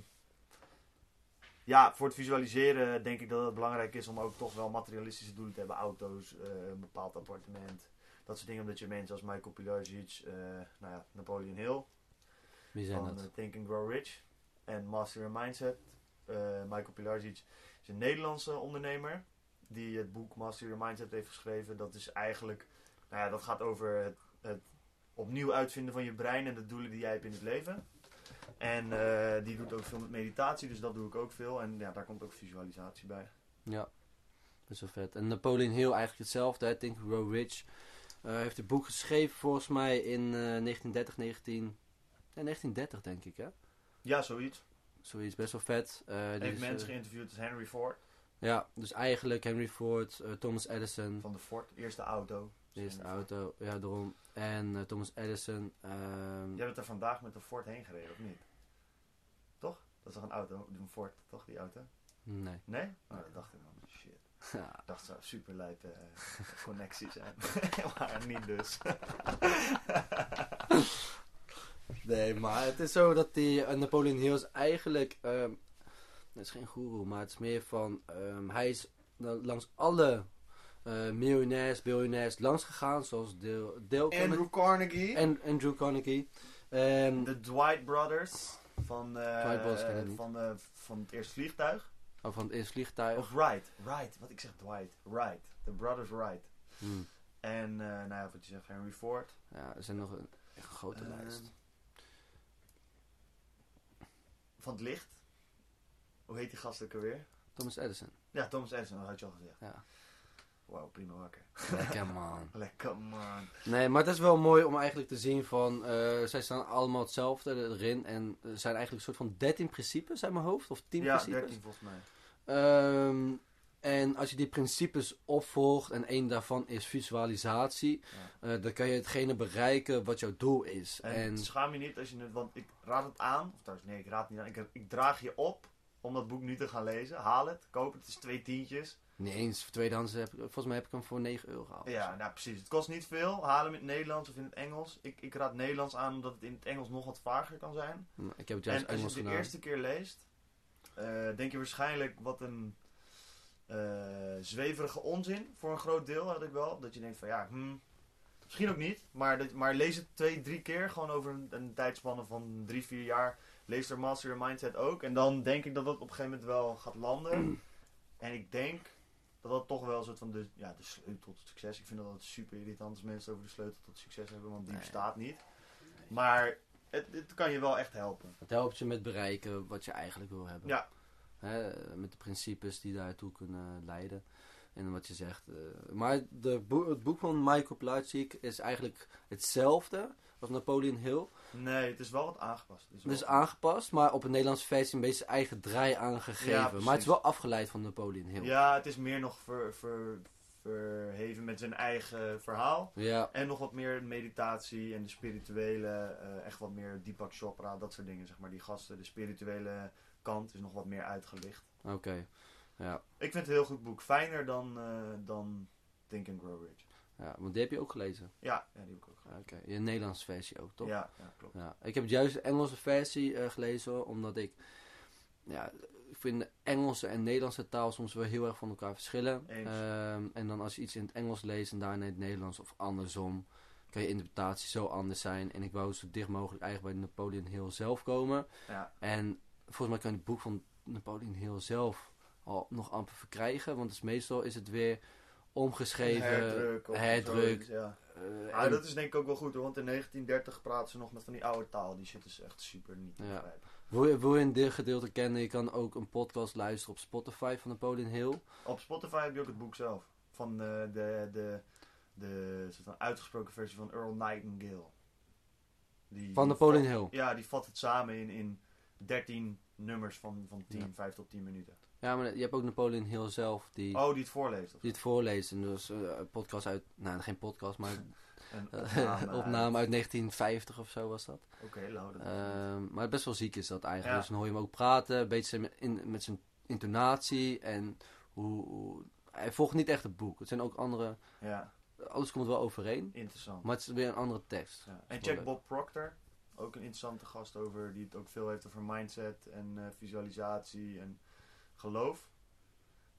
ja, voor het visualiseren denk ik dat het belangrijk is om ook toch wel materialistische doelen te hebben. Auto's, eh, een bepaald appartement. Dat soort dingen, omdat je mensen als Michael eh nou ja, Napoleon Hill Wie zijn van dat? eh, Think and Grow Rich en Master Your Mindset. Eh, Michael Pilarczyk is een Nederlandse ondernemer die het boek Master Your Mindset heeft geschreven. Dat is eigenlijk, nou ja, dat gaat over het, het opnieuw uitvinden van je brein en de doelen die jij hebt in het leven. En eh, die doet ook veel met meditatie, dus dat doe ik ook veel. En ja, daar komt ook visualisatie bij. Ja, best wel vet. En Napoleon Hill eigenlijk hetzelfde, hè? Think Grow Rich. Eh, heeft het boek geschreven volgens mij in eh, 1930, 19... Ja, 1930 denk ik, hè? Ja, zoiets. Zoiets, best wel vet. Eh, heeft mensen geïnterviewd als Henry Ford Ja, dus eigenlijk Henry Ford, Thomas Edison, van de Ford, eerste auto. De eerste auto, ja daarom. En eh, Thomas Edison. ehm, Jij bent er vandaag met de Ford heen gereden, of niet? Toch? Dat is toch een auto, een Ford, toch die auto? Nee. Nee? Oh, dat dacht ik dan. Shit. Ja, Ik dacht, het zou super lijpe eh, connectie zijn. maar niet dus. Nee, maar het is zo dat die eh, Napoleon Hill is eigenlijk, ehm het is geen guru, maar het is meer van, ehm, hij is nou, langs alle eh miljonairs, biljonairs langs gegaan, zoals Dale, Andrew Carnegie. en Andrew Carnegie. En, de Dwight Brothers. Van, eh, Dwight Brothers van, eh, van het eerste vliegtuig. oh, van het eerste vliegtuig. Of Wright. Wright. Wat ik zeg Dwight. Wright. De Brothers Wright. Hmm. En, nou ja, wat je zegt, Henry Ford. Ja, er zijn nog een grote Ehm, lijst. Van het licht. Hoe heet die gast ook alweer? Thomas Edison. Ja, Thomas Edison, dat had je al gezegd. Ja, Wauw, prima wakker. lekker man. Lekker man. Nee, maar het is wel mooi om eigenlijk te zien van, eh, zij staan allemaal hetzelfde erin. En er zijn eigenlijk een soort van 13 principes uit mijn hoofd, of 10 Ja, principes. 13 volgens mij. Ehm, en als je die principes opvolgt en één daarvan is visualisatie, eh, dan kan je hetgene bereiken wat jouw doel is. En, En, schaam je niet als je het, want ik raad het aan, of trouwens nee, ik raad het niet aan, ik, ik draag je op om dat boek nu te gaan lezen. Haal het, koop het, het is twee tientjes. Niet eens voor tweedehands, heb ik, volgens mij heb ik hem voor 9 euro gehaald. Ja, nou precies. Het kost niet veel. Haal hem in het Nederlands of in het Engels. Ik, ik raad Nederlands aan omdat het in het Engels nog wat vager kan zijn. Maar Ik heb het En juist als je het de gedaan. eerste keer leest, eh, denk je waarschijnlijk wat een eh, zweverige onzin voor een groot deel had ik wel. Dat je denkt van ja, hmm, misschien ook niet. Maar, dat, maar lees het twee, drie keer. Gewoon over een, een tijdspanne van drie, vier jaar. Lees er Master Your Mindset ook. En dan denk ik dat dat op een gegeven moment wel gaat landen. en ik denk dat dat toch wel een soort van de, ja, de sleutel tot succes. Ik vind dat het super irritant als mensen over de sleutel tot succes hebben. Want die Nee. bestaat niet. Maar het, het kan je wel echt helpen. Het helpt je met bereiken wat je eigenlijk wil hebben. Ja. Hè, met de principes die daartoe kunnen leiden. In wat je zegt. eh. maar de het boek van Michael Pilatschik is eigenlijk hetzelfde als Napoleon Hill. Nee, het is wel wat aangepast. Het is Het is wel- aangepast, maar op een Nederlandse versie een beetje zijn eigen draai aangegeven. Ja, maar het is wel afgeleid van Napoleon Hill. Ja, het is meer nog ver, ver, verheven met zijn eigen verhaal. Ja, En nog wat meer meditatie en de spirituele, eh, echt wat meer Deepak Chopra, dat soort dingen, zeg maar. Die gasten, de spirituele kant is nog wat meer uitgelicht. oké. Ja. Ik vind het een heel goed boek. Fijner dan, eh, dan Think and Grow Rich. ja, want die heb je ook gelezen. Ja, ja die heb ik ook gehad. Oké, in Nederlandse versie ook, toch? Ja, ja, klopt. Ja, ik heb juist de Engelse versie eh, gelezen, omdat ik, ja, ik vind de Engelse en Nederlandse taal soms wel heel erg van elkaar verschillen. Ehm, en dan als je iets in het Engels leest en daarna in het Nederlands of andersom, kan je interpretatie zo anders zijn. En ik wou zo dicht mogelijk eigenlijk bij Napoleon Hill zelf komen. Ja, En volgens mij kan je het boek van Napoleon Hill zelf al nog amper verkrijgen, want is meestal is het weer omgeschreven, herdruk. herdruk, zoiets, ja. eh, Ah, en- dat is denk ik ook wel goed hoor, want in 1930 praten ze nog met van die oude taal. Die shit is echt super niet te Ja. begrijpen. Wil je, wil je een deel gedeelte kennen? Je kan ook een podcast luisteren op Spotify van Napoleon Hill. Op Spotify heb je ook het boek zelf. Van eh, de, de, de soort van uitgesproken versie van Earl Nightingale. Die, Van Napoleon vat- Hill. Ja, die vat het samen in, in 13 nummers van, van 10, Ja. 5 tot 10 minuten. Ja, maar je hebt ook Napoleon Hill zelf die, Oh, die het voorleest. Of die het voorleest. En dus een podcast uit, nou geen podcast, maar een opname. opname uit 1950 of zo was dat. Oké, nou, dat Ehm, maar best wel ziek is dat eigenlijk. Ja. Dus dan hoor je hem ook praten, een beetje in, met zijn intonatie en hoe, hoe- Hij volgt niet echt het boek. Het zijn ook andere, Ja, alles komt wel overeen. interessant. Maar het is weer een andere tekst. Ja. En check. Bob Proctor. Ook een interessante gast over, die het ook veel heeft over mindset en eh, visualisatie en geloof.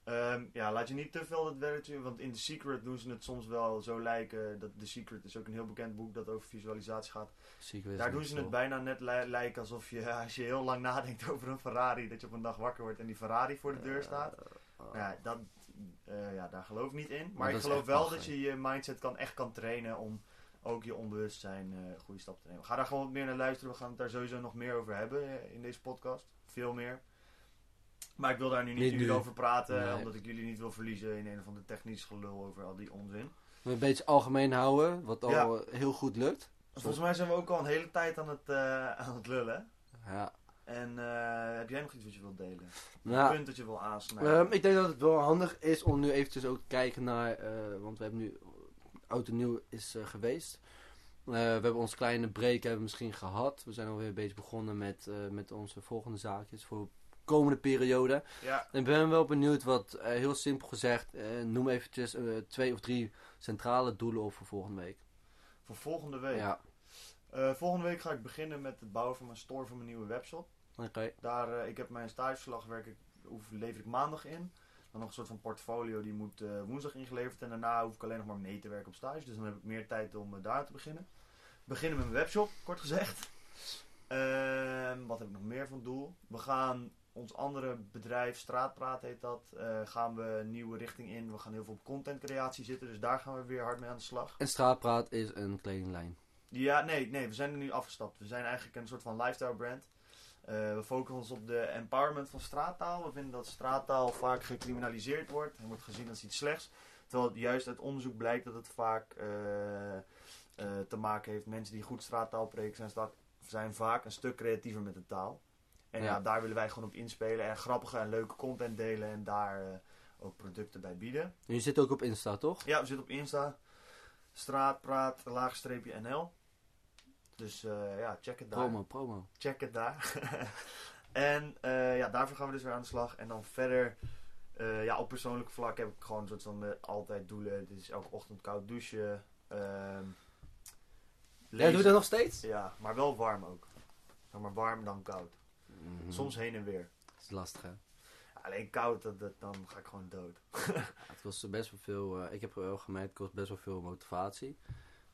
Ehm, ja, laat je niet te veel dat werkje, want in The Secret doen ze het soms wel zo lijken. Dat The Secret is ook een heel bekend boek dat over visualisatie gaat. Secret Daar doen ze het bijna net li- lijken alsof je, als je heel lang nadenkt over een Ferrari, dat je op een dag wakker wordt en die Ferrari voor de deur staat. Eh, Nou ja, dat, eh, ja, daar geloof ik niet in. Maar, Maar ik geloof wel dat je je mindset kan, echt kan trainen om ook je onbewustzijn eh goede stappen te nemen. Ga daar gewoon wat meer naar luisteren. We gaan het daar sowieso nog meer over hebben eh, in deze podcast. Veel meer. Maar ik wil daar nu niet, over praten, Nee. omdat ik jullie niet wil verliezen in een of ander technisch gelul over al die onzin. We een beetje algemeen houden, wat al Ja. eh, heel goed lukt. Volgens mij zijn we ook al een hele tijd aan het, eh, aan het lullen. Ja. En eh, heb jij nog iets wat je wilt delen? Een Nou, punt dat je wil aansnijden? ehm, ik denk dat het wel handig is om nu eventjes ook te kijken naar, eh, want we hebben nu, oud en nieuw is geweest. We hebben ons kleine break hebben misschien gehad. We zijn alweer een beetje begonnen met, met onze volgende zaakjes voor komende periode. ja, En ik ben wel benieuwd wat, eh, heel simpel gezegd, eh, noem eventjes eh, twee of drie centrale doelen op voor volgende week. voor volgende week. Ja, volgende week ga ik beginnen met het bouwen van mijn store voor mijn nieuwe webshop. oké. Daar, ik heb mijn stageverslag werk ik, hoef, lever ik maandag in. Dan nog een soort van portfolio die moet woensdag ingeleverd. En daarna hoef ik alleen nog maar mee te werken op stage. Dus dan heb ik meer tijd om daar te beginnen. Beginnen met mijn webshop, kort gezegd. Ehm, wat heb ik nog meer van doel? We gaan ons andere bedrijf, Straatpraat heet dat, eh, gaan we een nieuwe richting in. We gaan heel veel op contentcreatie zitten. Dus daar gaan we weer hard mee aan de slag. En Straatpraat is een kledinglijn. Ja, nee, nee, we zijn er nu afgestapt. We zijn eigenlijk een soort van lifestyle brand. Eh, we focussen ons op de empowerment van straattaal. We vinden dat straattaal vaak gecriminaliseerd wordt en wordt gezien als iets slechts. Terwijl juist uit onderzoek blijkt dat het vaak eh, te maken heeft. Mensen die goed straattaal preken zijn, zijn vaak een stuk creatiever met de taal. En ja. Daar willen wij gewoon op inspelen en grappige en leuke content delen en daar eh, ook producten bij bieden. En je zit ook op Insta, toch? Ja, we zitten op Insta. Straatpraat, laagstreepje NL. Dus eh, ja, check het daar. Promo, promo. Check het daar. en eh, ja, daarvoor gaan we dus weer aan de slag. En dan verder, ja, op persoonlijk vlak heb ik gewoon een soort van altijd doelen. Dit is elke ochtend koud douchen. ehm Ja, doe je dat nog steeds? Ja, maar wel warm ook. Zeg maar warm dan koud. Mhm. Soms heen en weer. Dat is lastig, hè? Alleen koud, dat, dat, dan ga ik gewoon dood. Ja, het kost best wel veel, eh, ik heb wel gemerkt, het kost best wel veel motivatie.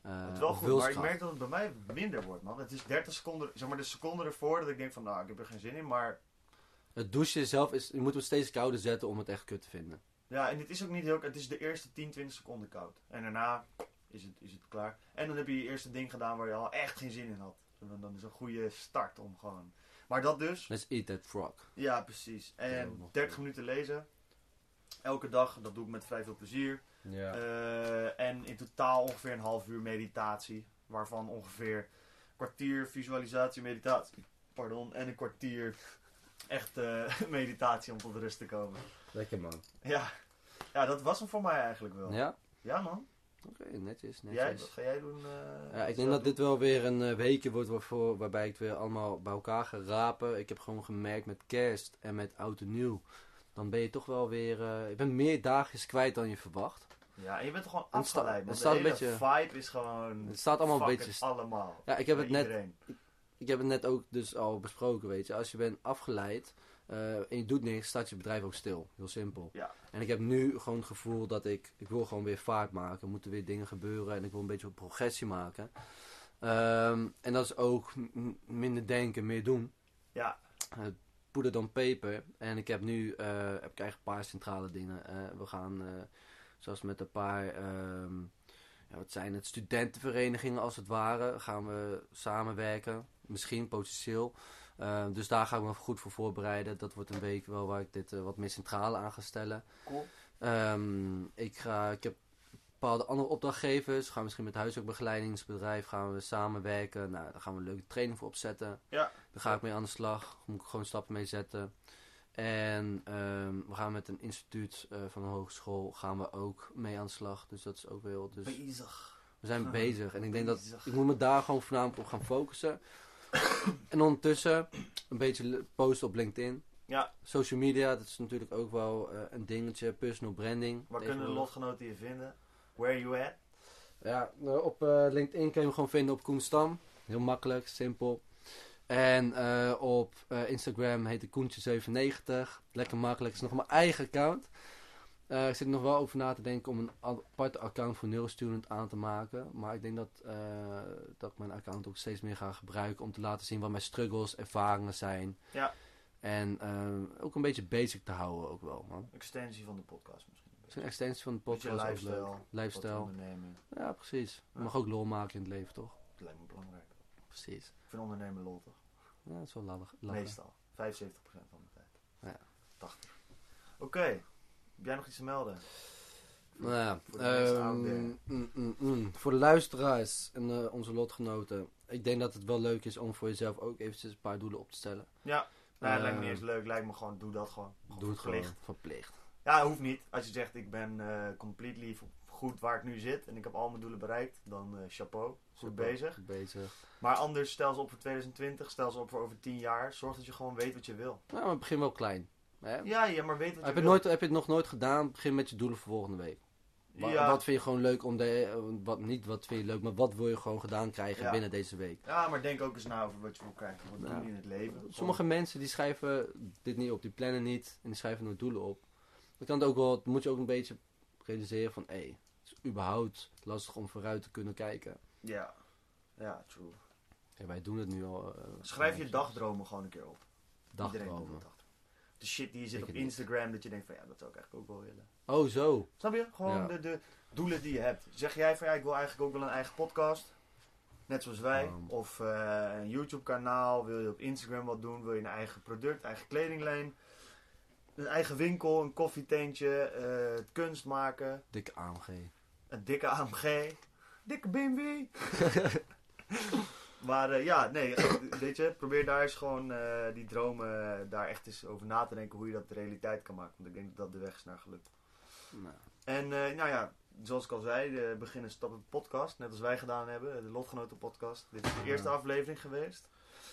Eh, Het is wel goed, maar ik merk dat het bij mij minder wordt, man. Het is 30 seconden, zeg maar de seconde ervoor dat ik denk van, nou, ik heb er geen zin in. Maar Het douchen zelf is, je moet het steeds kouder zetten om het echt kut te vinden. ja, en het is ook niet heel, het is de eerste 10, 20 seconden koud. En daarna is het, is het klaar. En dan heb je je eerste ding gedaan waar je al echt geen zin in had. Dan, dan is een goede start om gewoon. Maar dat dus. Let's eat that frog. Ja, precies. En nog 30 wel. minuten lezen. Elke dag, dat doe ik met vrij veel plezier. Ja. Eh, en in totaal ongeveer een half uur meditatie. Waarvan ongeveer een kwartier visualisatie, meditatie. Pardon. En een kwartier echt meditatie om tot rust te komen. Lekker man. Ja. ja, dat was hem voor mij eigenlijk wel. Ja? Ja, man. Oké, netjes, netjes. Jij, wat ga jij doen? eh, Ja, ik denk dat dit wel weer een uh, weekje wordt waarvoor, waarbij ik het weer allemaal bij elkaar ga rapen. Ik heb gewoon gemerkt met kerst en met oud en nieuw. Dan ben je toch wel weer... Uh, je bent meer dagjes kwijt dan je verwacht. Ja, en je bent gewoon Het afgeleid. het staat de een beetje- vibe is gewoon... Het staat allemaal een beetje... allemaal. Ja, ik heb het net ik heb het net ook dus al besproken, weet je. Als je bent afgeleid eh, en je doet niks, staat je bedrijf ook stil. Heel simpel. Ja. En ik heb nu gewoon het gevoel dat ik, ik wil gewoon weer vaart maken. Er moeten weer dingen gebeuren en ik wil een beetje progressie maken. Ehm, en dat is ook minder denken, meer doen. Ja, Poeder dan peper. En ik heb nu eh, heb ik eigenlijk een paar centrale dingen. Eh, we gaan, eh, zoals met een paar, ehm, ja, wat zijn het, studentenverenigingen als het ware, gaan we samenwerken. Misschien potentieel. Eh, dus daar ga ik me goed voor voorbereiden. Dat wordt een week wel waar ik dit eh, wat meer centraal aan ga stellen. cool. Ehm, ik, ga, ik heb bepaalde andere opdrachtgevers. Gaan misschien met huiswerkbegeleidingsbedrijf gaan we samenwerken. Nou, daar gaan we een leuke training voor opzetten. Ja. Daar ga ik mee aan de slag. Moet ik gewoon stappen mee zetten. En ehm, we gaan met een instituut eh, van een hogeschool gaan we ook mee aan de slag. Dus dat is ook wel. Dus Bezig. we zijn bezig. En ik denk dat ik moet me daar gewoon voornamelijk op gaan focussen. en ondertussen een beetje posten op LinkedIn. Ja, Social media, dat is natuurlijk ook wel eh, een dingetje. Personal branding. waar kunnen de lotgenoten je vinden? Where you at? Ja, nou, op eh, LinkedIn kun je me gewoon vinden op Koen Stam. Heel makkelijk, simpel. En eh, op Instagram heet ik Koentje97. Lekker makkelijk, is nog mijn eigen account. Eh, ik zit nog wel over na te denken om een aparte account voor Neurostudent aan te maken. Maar ik denk dat, eh, dat ik mijn account ook steeds meer ga gebruiken om te laten zien wat mijn struggles, ervaringen zijn. Ja. En eh, ook een beetje basic te houden ook wel, man. Extensie van de podcast misschien. Is een extensie van de podcast ook lifestyle. leuk. Lifestyle. Ja, precies. Je mag ook lol maken in het leven, toch? Dat lijkt me belangrijk. Precies. Ik vind ondernemen lol toch? Ja, dat is wel lallig. Meestal. 75% van de tijd. Ja. 80. Oké. Heb jij nog iets te melden? Nou ja, Voor de ehm, mm, mm, mm. voor de luisteraars en eh, onze lotgenoten. Ik denk dat het wel leuk is om voor jezelf ook eventjes een paar doelen op te stellen. Ja. Het Eh, lijkt me niet eens leuk. Lijkt me gewoon, doe dat gewoon. Doe het verplicht. gewoon verplicht. Ja, hoeft niet. Als je zegt, ik ben eh completely goed waar ik nu zit en ik heb al mijn doelen bereikt, dan eh, chapeau. Goed bezig. Goed bezig. Maar anders, stel ze op voor 2020, stel ze op voor over 10 jaar. Zorg dat je gewoon weet wat je wil. Nou, maar begin wel klein. Hè? Ja, ja maar weet wat Heb, je nooit, heb je het nog nooit gedaan? Begin met je doelen voor volgende week. Wa- ja. Wat vind je gewoon leuk om de, wat, niet wat vind je leuk, maar wat wil je gewoon gedaan krijgen Ja. binnen deze week? ja, maar denk ook eens na over wat je wil krijgen. Wat Ja. doe je in het leven? Sommige mensen die schrijven dit niet op, die plannen niet en die schrijven nooit doelen op. Dan kan het ook wel, moet je ook een beetje realiseren van, hé, het is überhaupt lastig om vooruit te kunnen kijken. Ja. Ja, true. Ja, wij doen het nu al. eh, Schrijf je dagdromen gewoon een keer op. Dagdromen. De shit die je zit Ik op niet. Instagram, dat je denkt van ja, dat zou ik eigenlijk ook wel willen. Oh, zo. Snap je? Gewoon Ja. de, de doelen die je hebt. Zeg jij van ja, ik wil eigenlijk ook wel een eigen podcast. Net zoals wij. Um. Of eh, een YouTube kanaal. Wil je op Instagram wat doen? Wil je een eigen product, eigen kledinglijn? Een eigen winkel, een koffietentje, eh, kunst maken. Dikke AMG. Een dikke AMG. Dikke BMW. maar eh, ja, nee, eh, weet je, probeer daar eens gewoon eh, die dromen, daar echt eens over na te denken hoe je dat de realiteit kan maken. Want ik denk dat dat de weg is naar geluk. Nou, En eh, nou ja, zoals ik al zei, de beginnen stappen podcast, net als wij gedaan hebben, de Lotgenoten podcast. Dit is de eerste aflevering geweest.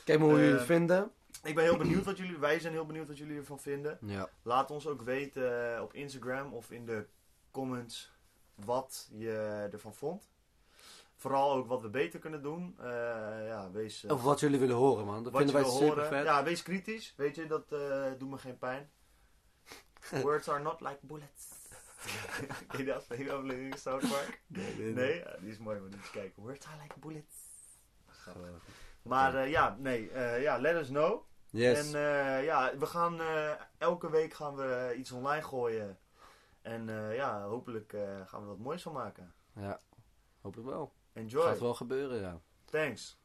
Kijk maar hoe jullie het vinden. Ik ben heel benieuwd wat jullie, wij zijn heel benieuwd wat jullie ervan vinden. Ja. Laat ons ook weten op Instagram of in de comments wat je ervan vond. Vooral ook wat we beter kunnen doen. Eh, ja, wees, eh, Of wat jullie willen horen, man. Dat vinden wij super vet. Ja, wees kritisch. Weet je, dat eh, doet me geen pijn. Words are not like bullets. Ken je dat? Dat South Park? Nee, Ja, die is mooi, maar niet kijken. Words are like bullets. Maar eh, ja, nee, ja, let us know. Yes. En ja, we gaan elke week gaan we iets online gooien. En ja, hopelijk gaan we wat moois van maken. Ja, hoop ik wel. Enjoy. Gaat wel gebeuren, ja. Thanks.